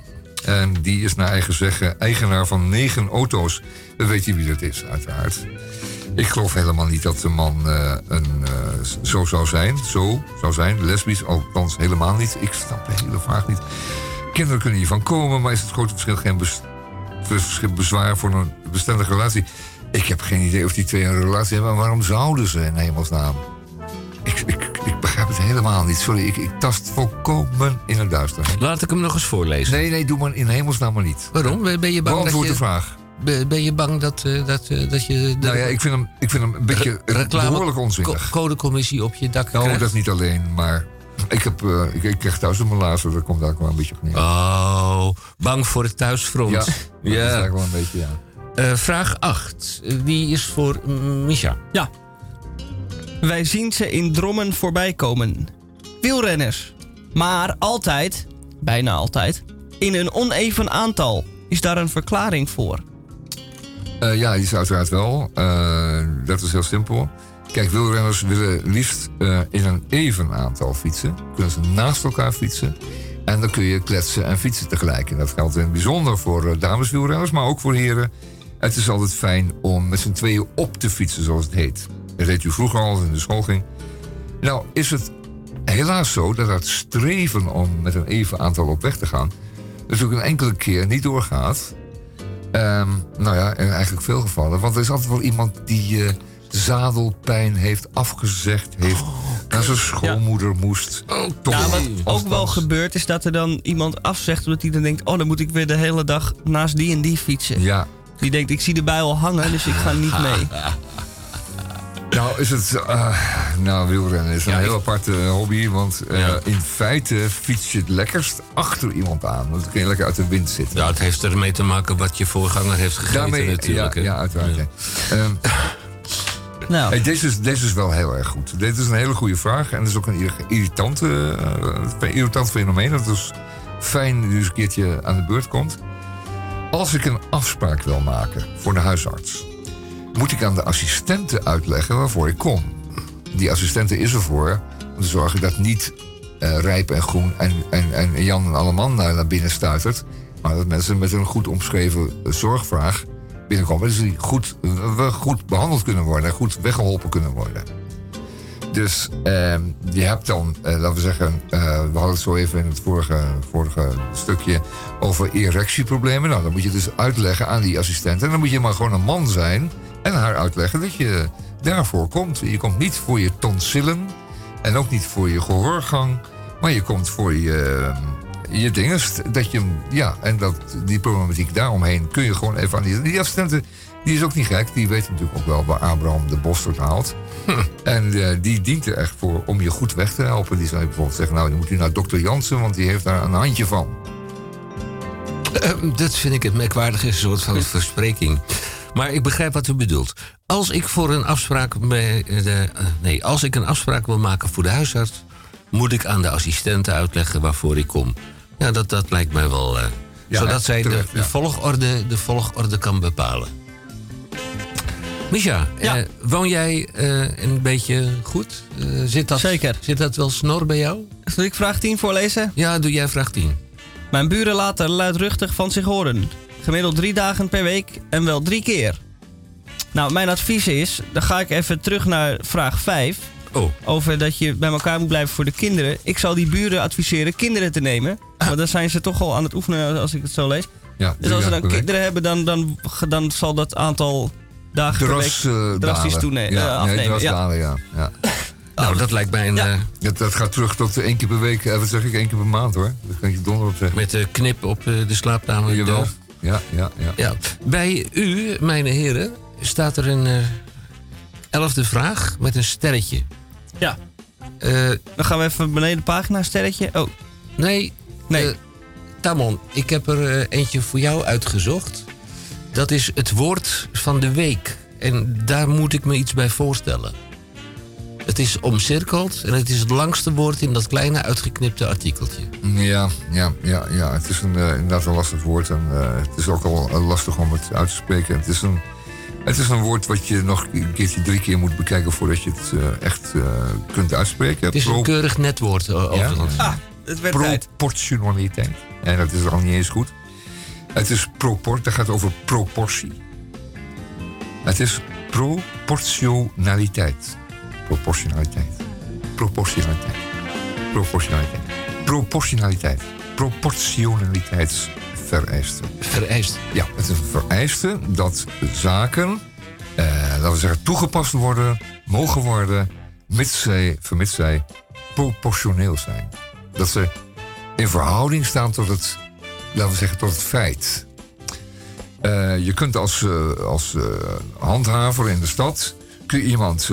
En die is naar eigen zeggen eigenaar van negen auto's. Dan weet je wie dat is, uiteraard. Ik geloof helemaal niet dat de man eh, een, eh, zo zou zijn. Zo zou zijn, lesbisch, althans helemaal niet. Ik snap de hele vraag niet. Kinderen kunnen hiervan komen, maar is het grote verschil geen bes- bezwaar voor een bestendige relatie? Ik heb geen idee of die twee een relatie hebben. Maar waarom zouden ze in hemelsnaam? Ik, ik, ik begrijp het helemaal niet. Sorry, ik, ik tast volkomen in het duister. laat ik hem nog eens voorlezen. Nee, nee, doe maar in hemelsnaam maar niet. Waarom? Ben je bang dat Beantwoord je... de vraag. Ben je bang dat, eh, dat, eh, dat je... Nou ja, ik vind hem, ik vind hem een beetje reclame- behoorlijk onzinnig. co- codecommissie op je dak Nou, krijgt? dat niet alleen, maar ik, heb, eh, ik, ik krijg thuis mijn laatste, dat komt daar ook wel een beetje op neer. Oh, bang voor het thuisfront. Ja, dat is eigenlijk wel een beetje, ja. Eh, vraag 8. Die is voor Misha. Ja. Wij zien ze in drommen voorbij komen. Wielrenners. Maar altijd, bijna altijd, in een oneven aantal. Is daar een verklaring voor? Eh, ja, die is uiteraard wel. Eh, dat is heel simpel. Kijk, wielrenners willen liefst eh, in een even aantal fietsen. Kunnen ze naast elkaar fietsen. En dan kun je kletsen en fietsen tegelijk. En dat geldt in het bijzonder voor dameswielrenners, maar ook voor heren. Het is altijd fijn om met z'n tweeën op te fietsen, zoals het heet. Dat deed u vroeger al als in de school ging. Nou, is het helaas zo dat het streven om met een even aantal op weg te gaan... natuurlijk een enkele keer niet doorgaat. Ehm, nou ja, in eigenlijk veel gevallen. Want er is altijd wel iemand die eh, zadelpijn heeft afgezegd. Heeft naar zijn schoonmoeder moest. Toch Ja, wat ook wel gebeurt is dat er dan iemand afzegt... omdat hij dan denkt, oh, dan moet ik weer de hele dag naast die en die fietsen. Ja. Die denkt, ik zie de bui al hangen, dus ik ga niet mee. Nou, is het. eh, nou, wielrennen is een heel aparte hobby. Want eh, in feite fiets je het lekkerst achter iemand aan. Want dan kun je lekker uit de wind zitten. Ja, het heeft ermee te maken wat je voorganger heeft gegeten Daarmee, natuurlijk. Ja, ja uiteraard. ja. Ehm, Nou, hey, deze, is, deze is wel heel erg goed. Dit is een hele goede vraag. En het is ook een irri- irritante, eh, irritant fenomeen. Dat is fijn dat u eens een keertje aan de beurt komt. Als ik een afspraak wil maken voor de huisarts... moet ik aan de assistente uitleggen waarvoor ik kom. Die assistente is ervoor om te zorgen dat niet eh, rijp en groen en, en, en Jan en Alleman naar, naar binnen stuitert. Maar dat mensen met een goed omschreven eh, zorgvraag binnenkomen. Dus die goed, eh, goed behandeld kunnen worden en goed weggeholpen kunnen worden. Dus ehm, je hebt dan, eh, laten we zeggen, eh, we hadden het zo even in het vorige, stukje over erectieproblemen. Nou, dan moet je dus uitleggen aan die assistent. En dan moet je maar gewoon een man zijn en haar uitleggen dat je daarvoor komt. Je komt niet voor je tonsillen en ook niet voor je gehoorgang, maar je komt voor je, je dinges. Dat je, ja, en dat, die problematiek daaromheen kun je gewoon even aan die, die assistenten. Die is ook niet gek, die weet natuurlijk ook wel waar Abraham de bosterd haalt. En eh, die dient er echt voor om je goed weg te helpen. Die zou je bijvoorbeeld zeggen, nou, dan moet u naar dokter Jansen, want die heeft daar een handje van. Eh, dat vind ik een merkwaardige soort van verspreking. Maar ik begrijp wat u bedoelt. Als ik voor een afspraak bij de, eh, nee, als ik een afspraak wil maken voor de huisarts, moet ik aan de assistenten uitleggen waarvoor ik kom. Ja, dat, dat lijkt mij wel. eh, Ja, zodat zij de, de, ja. volgorde, de volgorde kan bepalen. Misha, eh, woon jij eh, een beetje goed? Eh, zit dat, Zeker. Zit dat wel snor bij jou? Zal ik vraag 10 voorlezen? Ja, doe jij vraag 10. Mijn buren laten luidruchtig van zich horen. Gemiddeld drie dagen per week en wel drie keer. Nou, mijn advies is, dan ga ik even terug naar vraag 5. Oh. Over dat je bij elkaar moet blijven voor de kinderen. Ik zal die buren adviseren kinderen te nemen. Want dan zijn ze toch al aan het oefenen als ik het zo lees. Ja, Dus als ze dan per kinderen hebben, dan, dan, dan zal dat aantal dagen per Dras, week eh, drastisch dalen. toenemen. Ja, eh, nee, afnemen. ja. dalen, ja. ja. Nou, dat lijkt mij een... eh, Dat, dat gaat terug tot één keer per week. Eh, wat zeg ik? één keer per maand hoor. Dat kan je donder op zeggen. met de knip op eh, de slaapkamer. Jawel. Ja, ja, ja. Ja. Bij u, mijn heren, staat er een eh, elfde vraag met een sterretje. Ja. Eh, Dan gaan we even beneden de pagina, sterretje. Oh, nee, Nee. Tamon, ik heb er eh, eentje voor jou uitgezocht. Dat is het woord van de week. En daar moet ik me iets bij voorstellen. Het is omcirkeld en het is het langste woord in dat kleine uitgeknipte artikeltje. Ja, ja, ja, ja. Het is een, eh, inderdaad een lastig woord. En eh, het is ook al lastig om het uit te spreken. Het is, een, het is een woord wat je nog een keertje, drie keer moet bekijken voordat je het echt kunt uitspreken. Het is een keurig netwoord overigens. ah, het werd tijd. proportionaliteit. En dat is al niet eens goed. Het is proport, dat gaat over proportie. Het is proportionaliteit. Proportionaliteit. Proportionaliteit. Proportionaliteit. Proportionaliteit. Proportionaliteitsvereisten. Vereist. Ja, het is een vereiste dat zaken, eh, laten we zeggen, toegepast worden, mogen worden, mits zij, vermits zij proportioneel zijn. Dat ze in verhouding staan tot het, laten we zeggen, tot het feit. Eh, je kunt als, eh, als eh, handhaver in de stad... kun je iemand...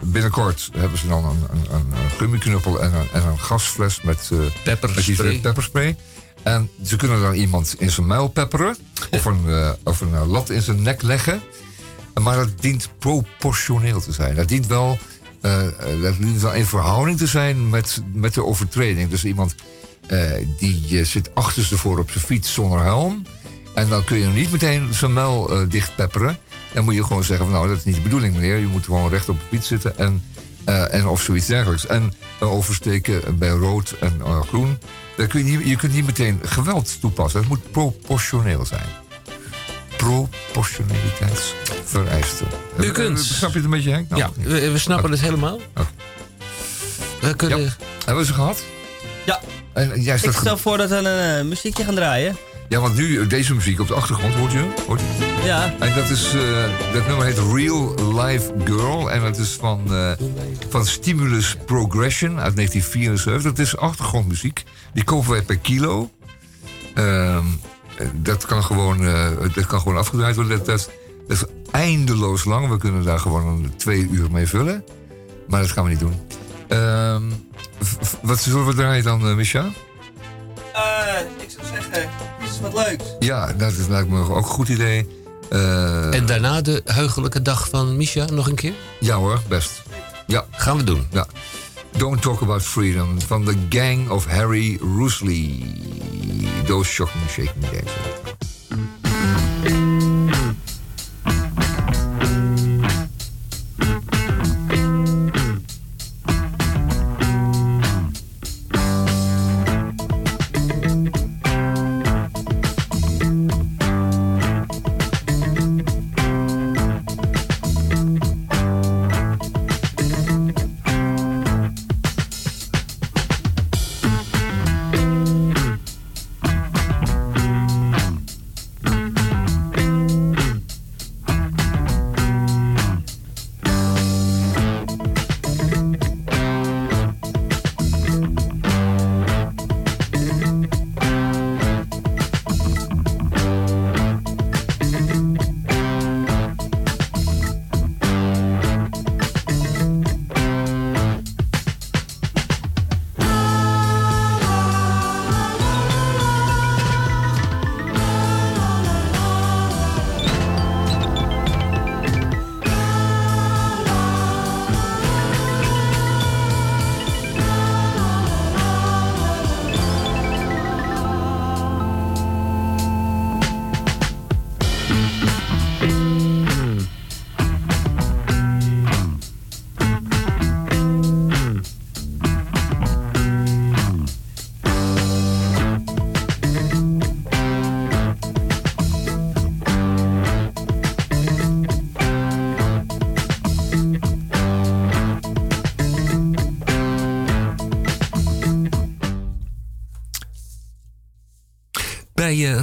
binnenkort hebben ze dan een, een, een, gummiknuppel en een, en een gasfles met... Pepperspray. met pepperspray. En ze kunnen dan iemand in zijn muil pepperen... of een, of een lat in zijn nek leggen. Maar dat dient proportioneel te zijn. Dat dient wel, eh, dat dient wel in verhouding te zijn met, met de overtreding. Dus iemand eh, die zit achterstevoor op zijn fiets zonder helm. En dan kun je hem niet meteen zijn eh, dichtpepperen. Dan moet je gewoon zeggen van nou, dat is niet de bedoeling meneer. Je moet gewoon recht op de fiets zitten en, en of zoiets dergelijks. En oversteken bij rood en groen. Dan kun je, je kunt niet meteen geweld toepassen. Het moet proportioneel zijn proportionaliteitsvereisten. U kunt. Eh, Snap je het een beetje, Henk? Nou, ja, we, we snappen het helemaal. We kunnen... Hebben we ze gehad? Ja. En jij Ik stel voor dat we een eh, muziekje gaan draaien. Ja, want nu eh, deze muziek op de achtergrond, hoort je? Hoort je? Ja. En dat, is, eh, dat nummer heet Real Life Girl. En het is van, eh, van Stimulus Progression uit 1974. Het is achtergrondmuziek. Die kopen wij per kilo. Ehm, eh, dat, kan gewoon, eh, dat kan gewoon afgedraaid worden. Dat, dat, dat is eindeloos lang. We kunnen daar gewoon een twee uur mee vullen. Maar dat gaan we niet doen. Ehm, wat zullen we draaien dan, uh? Eh, ik zou zeggen, dit is wat leuks. Ja, dat is, lijkt me ook een goed idee. Eh, En daarna de heugelijke dag van Misha nog een keer? Ja hoor, best. Ja. Gaan we doen. Ja. Don't Talk About Freedom van de Gang of Harry Roosley. doos şok shaking dancing.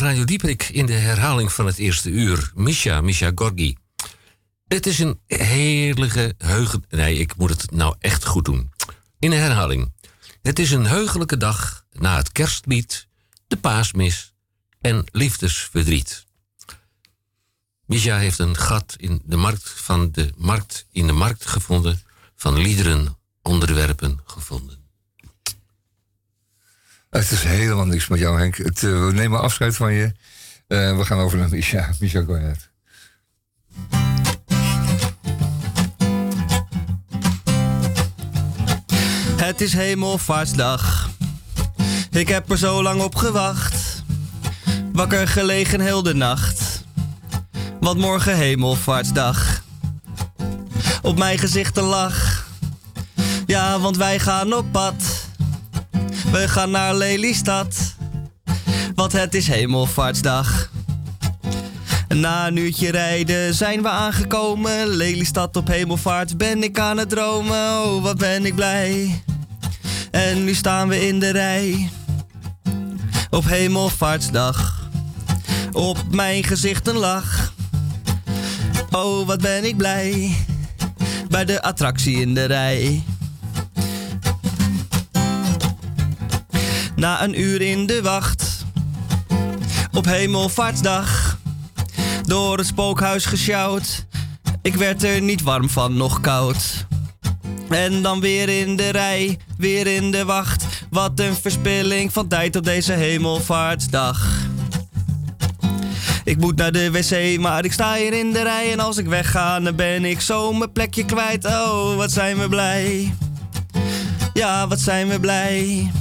Radio Dieprik in de herhaling van het eerste uur. Misha, Misha Gorgi. Het is een heerlijke heugen... Nee, ik moet het nou echt goed doen. In de herhaling. Het is een heugelijke dag na het kerstlied, de paasmis en liefdesverdriet. Misha heeft een gat in de markt van de markt in de markt gevonden, van liederen onderwerpen gevonden. Het is helemaal niks met jou, Henk. Het, eh, we nemen afscheid van je. Eh, we gaan over naar Misha. Misha, go ahead. Het is hemelvaartsdag. Ik heb er zo lang op gewacht. Wakker gelegen heel de nacht. Want morgen hemelvaartsdag. Op mijn gezicht een lach. Ja, want wij gaan op pad. We gaan naar Lelystad. Want het is hemelvaartsdag. Na een uurtje rijden zijn we aangekomen. Lelystad op hemelvaart ben ik aan het dromen. Oh, wat ben ik blij. En nu staan we in de rij. Op hemelvaartsdag. Op mijn gezicht een lach. Oh, wat ben ik blij. Bij de attractie in de rij. Na een uur in de wacht. Op hemelvaartsdag. door het spookhuis gesjouwd. Ik werd er niet warm van, nog koud. En dan weer in de rij, weer in de wacht. Wat een verspilling van tijd op deze hemelvaartsdag. Ik moet naar de wc, maar ik sta hier in de rij. En als ik wegga, dan ben ik zo mijn plekje kwijt. Oh, wat zijn we blij. Ja, wat zijn we blij.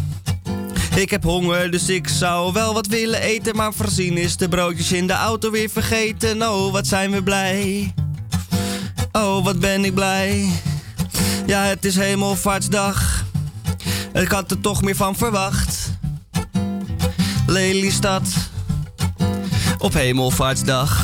Ik heb honger, dus ik zou wel wat willen eten. Maar voorzien is de broodjes in de auto weer vergeten. Oh, wat zijn we blij. Oh, wat ben ik blij. Ja, het is hemelvaartsdag. Ik had er toch meer van verwacht. Lelystad op hemelvaartsdag.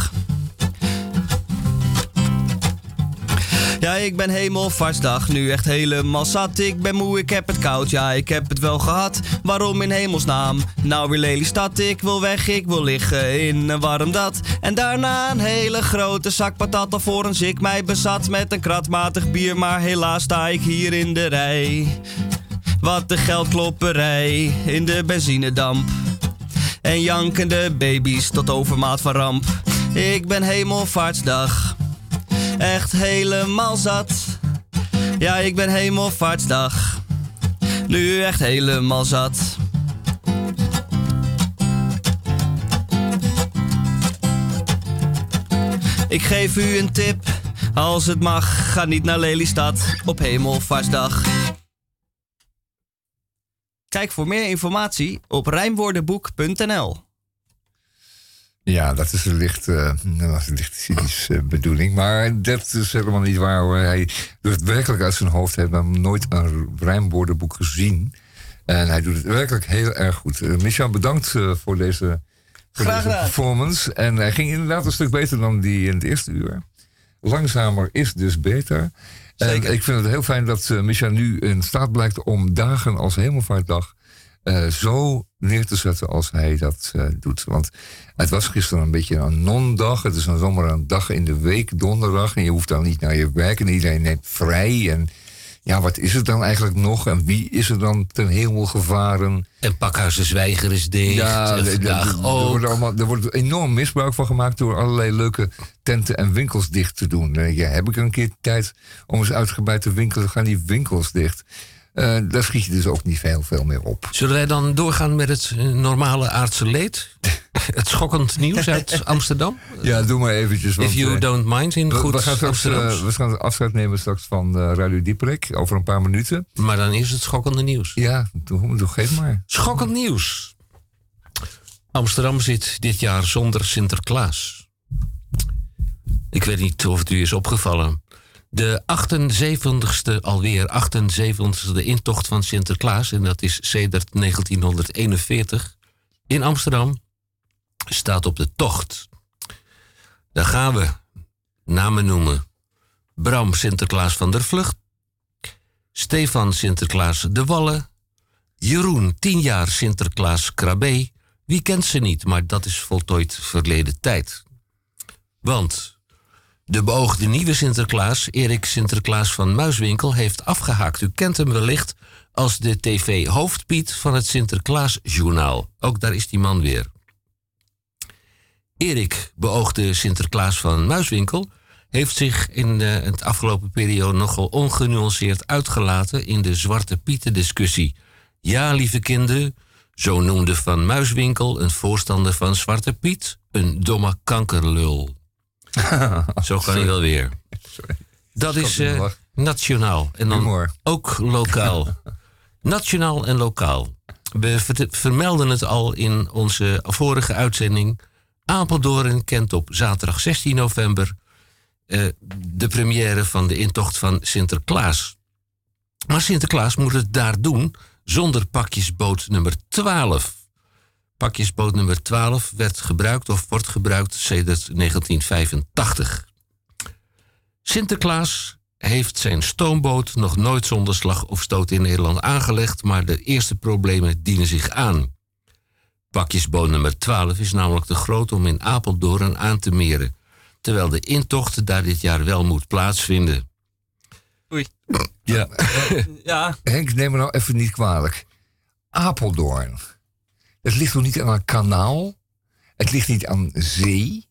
Ja, ik ben hemelvaartsdag nu echt helemaal zat. Ik ben moe, ik heb het koud, ja, ik heb het wel gehad. Waarom in hemelsnaam? Nou weer Lelystad, ik wil weg, ik wil liggen in een warm dat. En daarna een hele grote zak patat alvorens ik mij bezat met een kratmatig bier. Maar helaas sta ik hier in de rij. Wat de geldklopperij in de benzinedamp. En jankende baby's tot overmaat van ramp. Ik ben hemelvaartsdag. Echt helemaal zat. Ja, ik ben hemelvaartsdag. Nu echt helemaal zat. Ik geef u een tip. Als het mag, ga niet naar Lelystad op hemelvaartsdag. Kijk voor meer informatie op rijmwoordenboek.nl. Ja, dat is een licht, eh, een licht cynische bedoeling. Maar dat is helemaal niet waar hoor. Hij doet het werkelijk uit zijn hoofd. Hij heeft nog nooit een rijmwoordenboek gezien. En hij doet het werkelijk heel erg goed. Uh, Michel, bedankt eh, voor deze, voor performance. En hij ging inderdaad een stuk beter dan die in het eerste uur. Langzamer is dus beter. Zeker. En ik vind het heel fijn dat Micha nu in staat blijkt om dagen als Hemelvaartdag eh, zo neer te zetten als hij dat eh, doet. Want het was gisteren een beetje een non-dag. Het is dan zomaar een dag in de week, donderdag. En je hoeft dan niet naar je werk en iedereen neemt vrij. En ja, wat is het dan eigenlijk nog? En wie is er dan ten hemel gevaren? En Pakhuizen Zwijger is dicht. Ja, vandaag de- er, ook. wordt allemaal, er wordt enorm misbruik van gemaakt door allerlei leuke tenten en winkels dicht te doen. Je, heb ik een keer tijd om eens uitgebreid te winkelen, gaan die winkels dicht. Eh, daar schiet je dus ook niet veel, veel meer op. Zullen wij dan doorgaan met het eh, normale aardse leed? het schokkend nieuws uit Amsterdam? Ja, doe maar eventjes. Want, If you eh, don't mind, in we, goed we gaan straks, we gaan afscheid nemen straks van eh, Radio Dieperik over een paar minuten. Maar dan is het schokkende nieuws. Ja, doe, doe, geef maar. Schokkend nieuws. Amsterdam zit dit jaar zonder Sinterklaas. Ik weet niet of het u is opgevallen. De 78ste, alweer 78ste intocht van Sinterklaas, en dat is sedert 1941, in Amsterdam, staat op de tocht. Daar gaan we namen noemen. Bram Sinterklaas van der Vlucht, Stefan Sinterklaas de Wallen, Jeroen, 10 jaar Sinterklaas Krabbe. Wie kent ze niet, maar dat is voltooid verleden tijd. Want de beoogde nieuwe Sinterklaas, Erik Sinterklaas van Muiswinkel, heeft afgehaakt. U kent hem wellicht als de tv-hoofdpiet van het Sinterklaasjournaal. Ook daar is die man weer. Erik, beoogde Sinterklaas van Muiswinkel, heeft zich in eh, het afgelopen periode nogal ongenuanceerd uitgelaten in de Zwarte Pieten-discussie. Ja, lieve kinderen, zo noemde Van Muiswinkel een voorstander van Zwarte Piet een domme kankerlul. zo kan hij wel weer. Dat is Schat, eh, nationaal en dan Humor. ook lokaal. nationaal en lokaal. We ver- vermelden het al in onze vorige uitzending. Apeldoorn kent op zaterdag 16 november eh, de première van de intocht van Sinterklaas. Maar Sinterklaas moet het daar doen zonder pakjesboot nummer 12. Pakjesboot nummer 12 werd gebruikt of wordt gebruikt sedert 1985. Sinterklaas heeft zijn stoomboot nog nooit zonder slag of stoot in Nederland aangelegd, maar de eerste problemen dienen zich aan. Pakjesboot nummer 12 is namelijk te groot om in Apeldoorn aan te meren, terwijl de intocht daar dit jaar wel moet plaatsvinden. Oei. Ja. Ja, Henk, neem me nou even niet kwalijk. Apeldoorn. Het ligt toch niet aan een kanaal? Het ligt niet aan zee?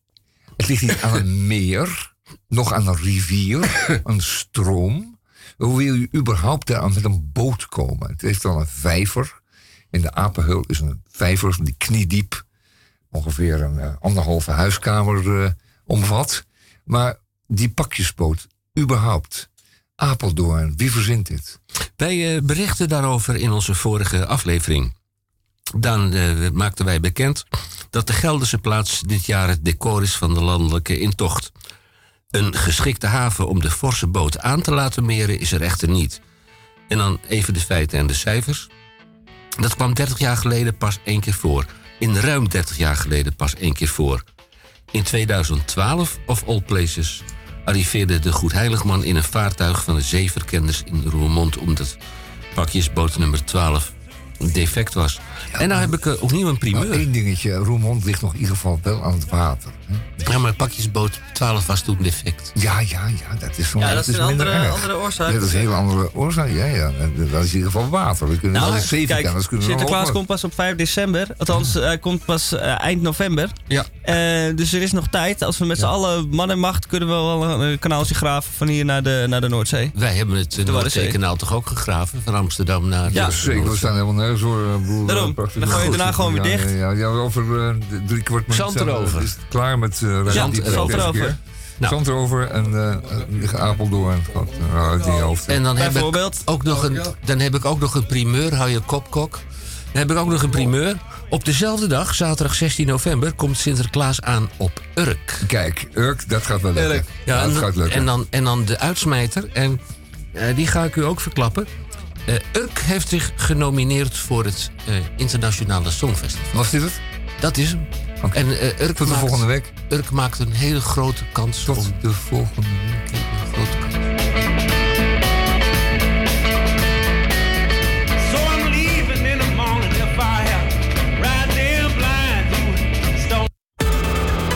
Het ligt niet aan een meer, nog aan een rivier, een stroom. Hoe wil je überhaupt daar met een boot komen? Het heeft dan een vijver. In de Apenheul is een vijver die kniediep. Ongeveer een eh, anderhalve huiskamer eh, omvat. Maar die pakjesboot, überhaupt. Apeldoorn, wie verzint dit? Wij eh, berichten daarover in onze vorige aflevering. Dan eh, maakten wij bekend dat de Gelderse plaats dit jaar het decor is van de landelijke intocht. Een geschikte haven om de forse boot aan te laten meren is er echter niet. En dan even de feiten en de cijfers. Dat kwam 30 jaar geleden pas één keer voor. In ruim 30 jaar geleden pas één keer voor. In 2012, of all places, arriveerde de Goedheiligman in een vaartuig van de zeeverkenners in Roermond omdat pakjesboot nummer 12 defect was. En nou heb ik eh, opnieuw een primeur. Nou, één dingetje, Roermond ligt nog in ieder geval wel aan het water. Ja, maar pakjesboot 12 was toen defect. Ja, ja, ja, dat is, Ja, dat is een minder andere- erg. andere oorzaak. Ja, dat is een hele andere oorzaak, ja, ja. Dat is in ieder geval water. We kunnen Nou, wel zeven kijk, kunnen we Sinterklaas wel- komt pas op 5 december. Althans, hij komt pas eh, eind november. Ja. Eh, dus er is nog tijd. Als we met z'n allen man en macht kunnen we wel een kanaaltje graven van hier naar de, naar de Noordzee. Wij hebben het uh, De Waddenzee. Noordzeekanaal toch ook gegraven? Van Amsterdam naar... Ja, de- zeker. We staan helemaal nergens hoor. eh, Daarom. eh. Dan gooi je daarna gewoon weer dicht. Ja, ja, ja, over eh, de- drie kwart minuut Zand erover. is het klaar met uh, Zand erover. Nou. Zand erover en uh, Apeldoorn. Uh, uit je hoofd. En dan heb, ik Bijvoorbeeld. ook nog een, dan heb ik ook nog een primeur, hou je kop kok. Dan heb ik ook nog een primeur. Op dezelfde dag, zaterdag 16 november, komt Sinterklaas aan op Urk. Kijk, Urk, dat gaat wel lukken. Ja, dat en, gaat lukken. en, dan, en dan de uitsmijter. En uh, die ga ik u ook verklappen. Uh, Urk heeft zich genomineerd voor het uh, Internationale Songfestival. Was dit het? Dat is hem. Okay. En uh, Urk Tot de maakt, volgende week. Urk maakt een hele grote kans Tot om... de volgende week.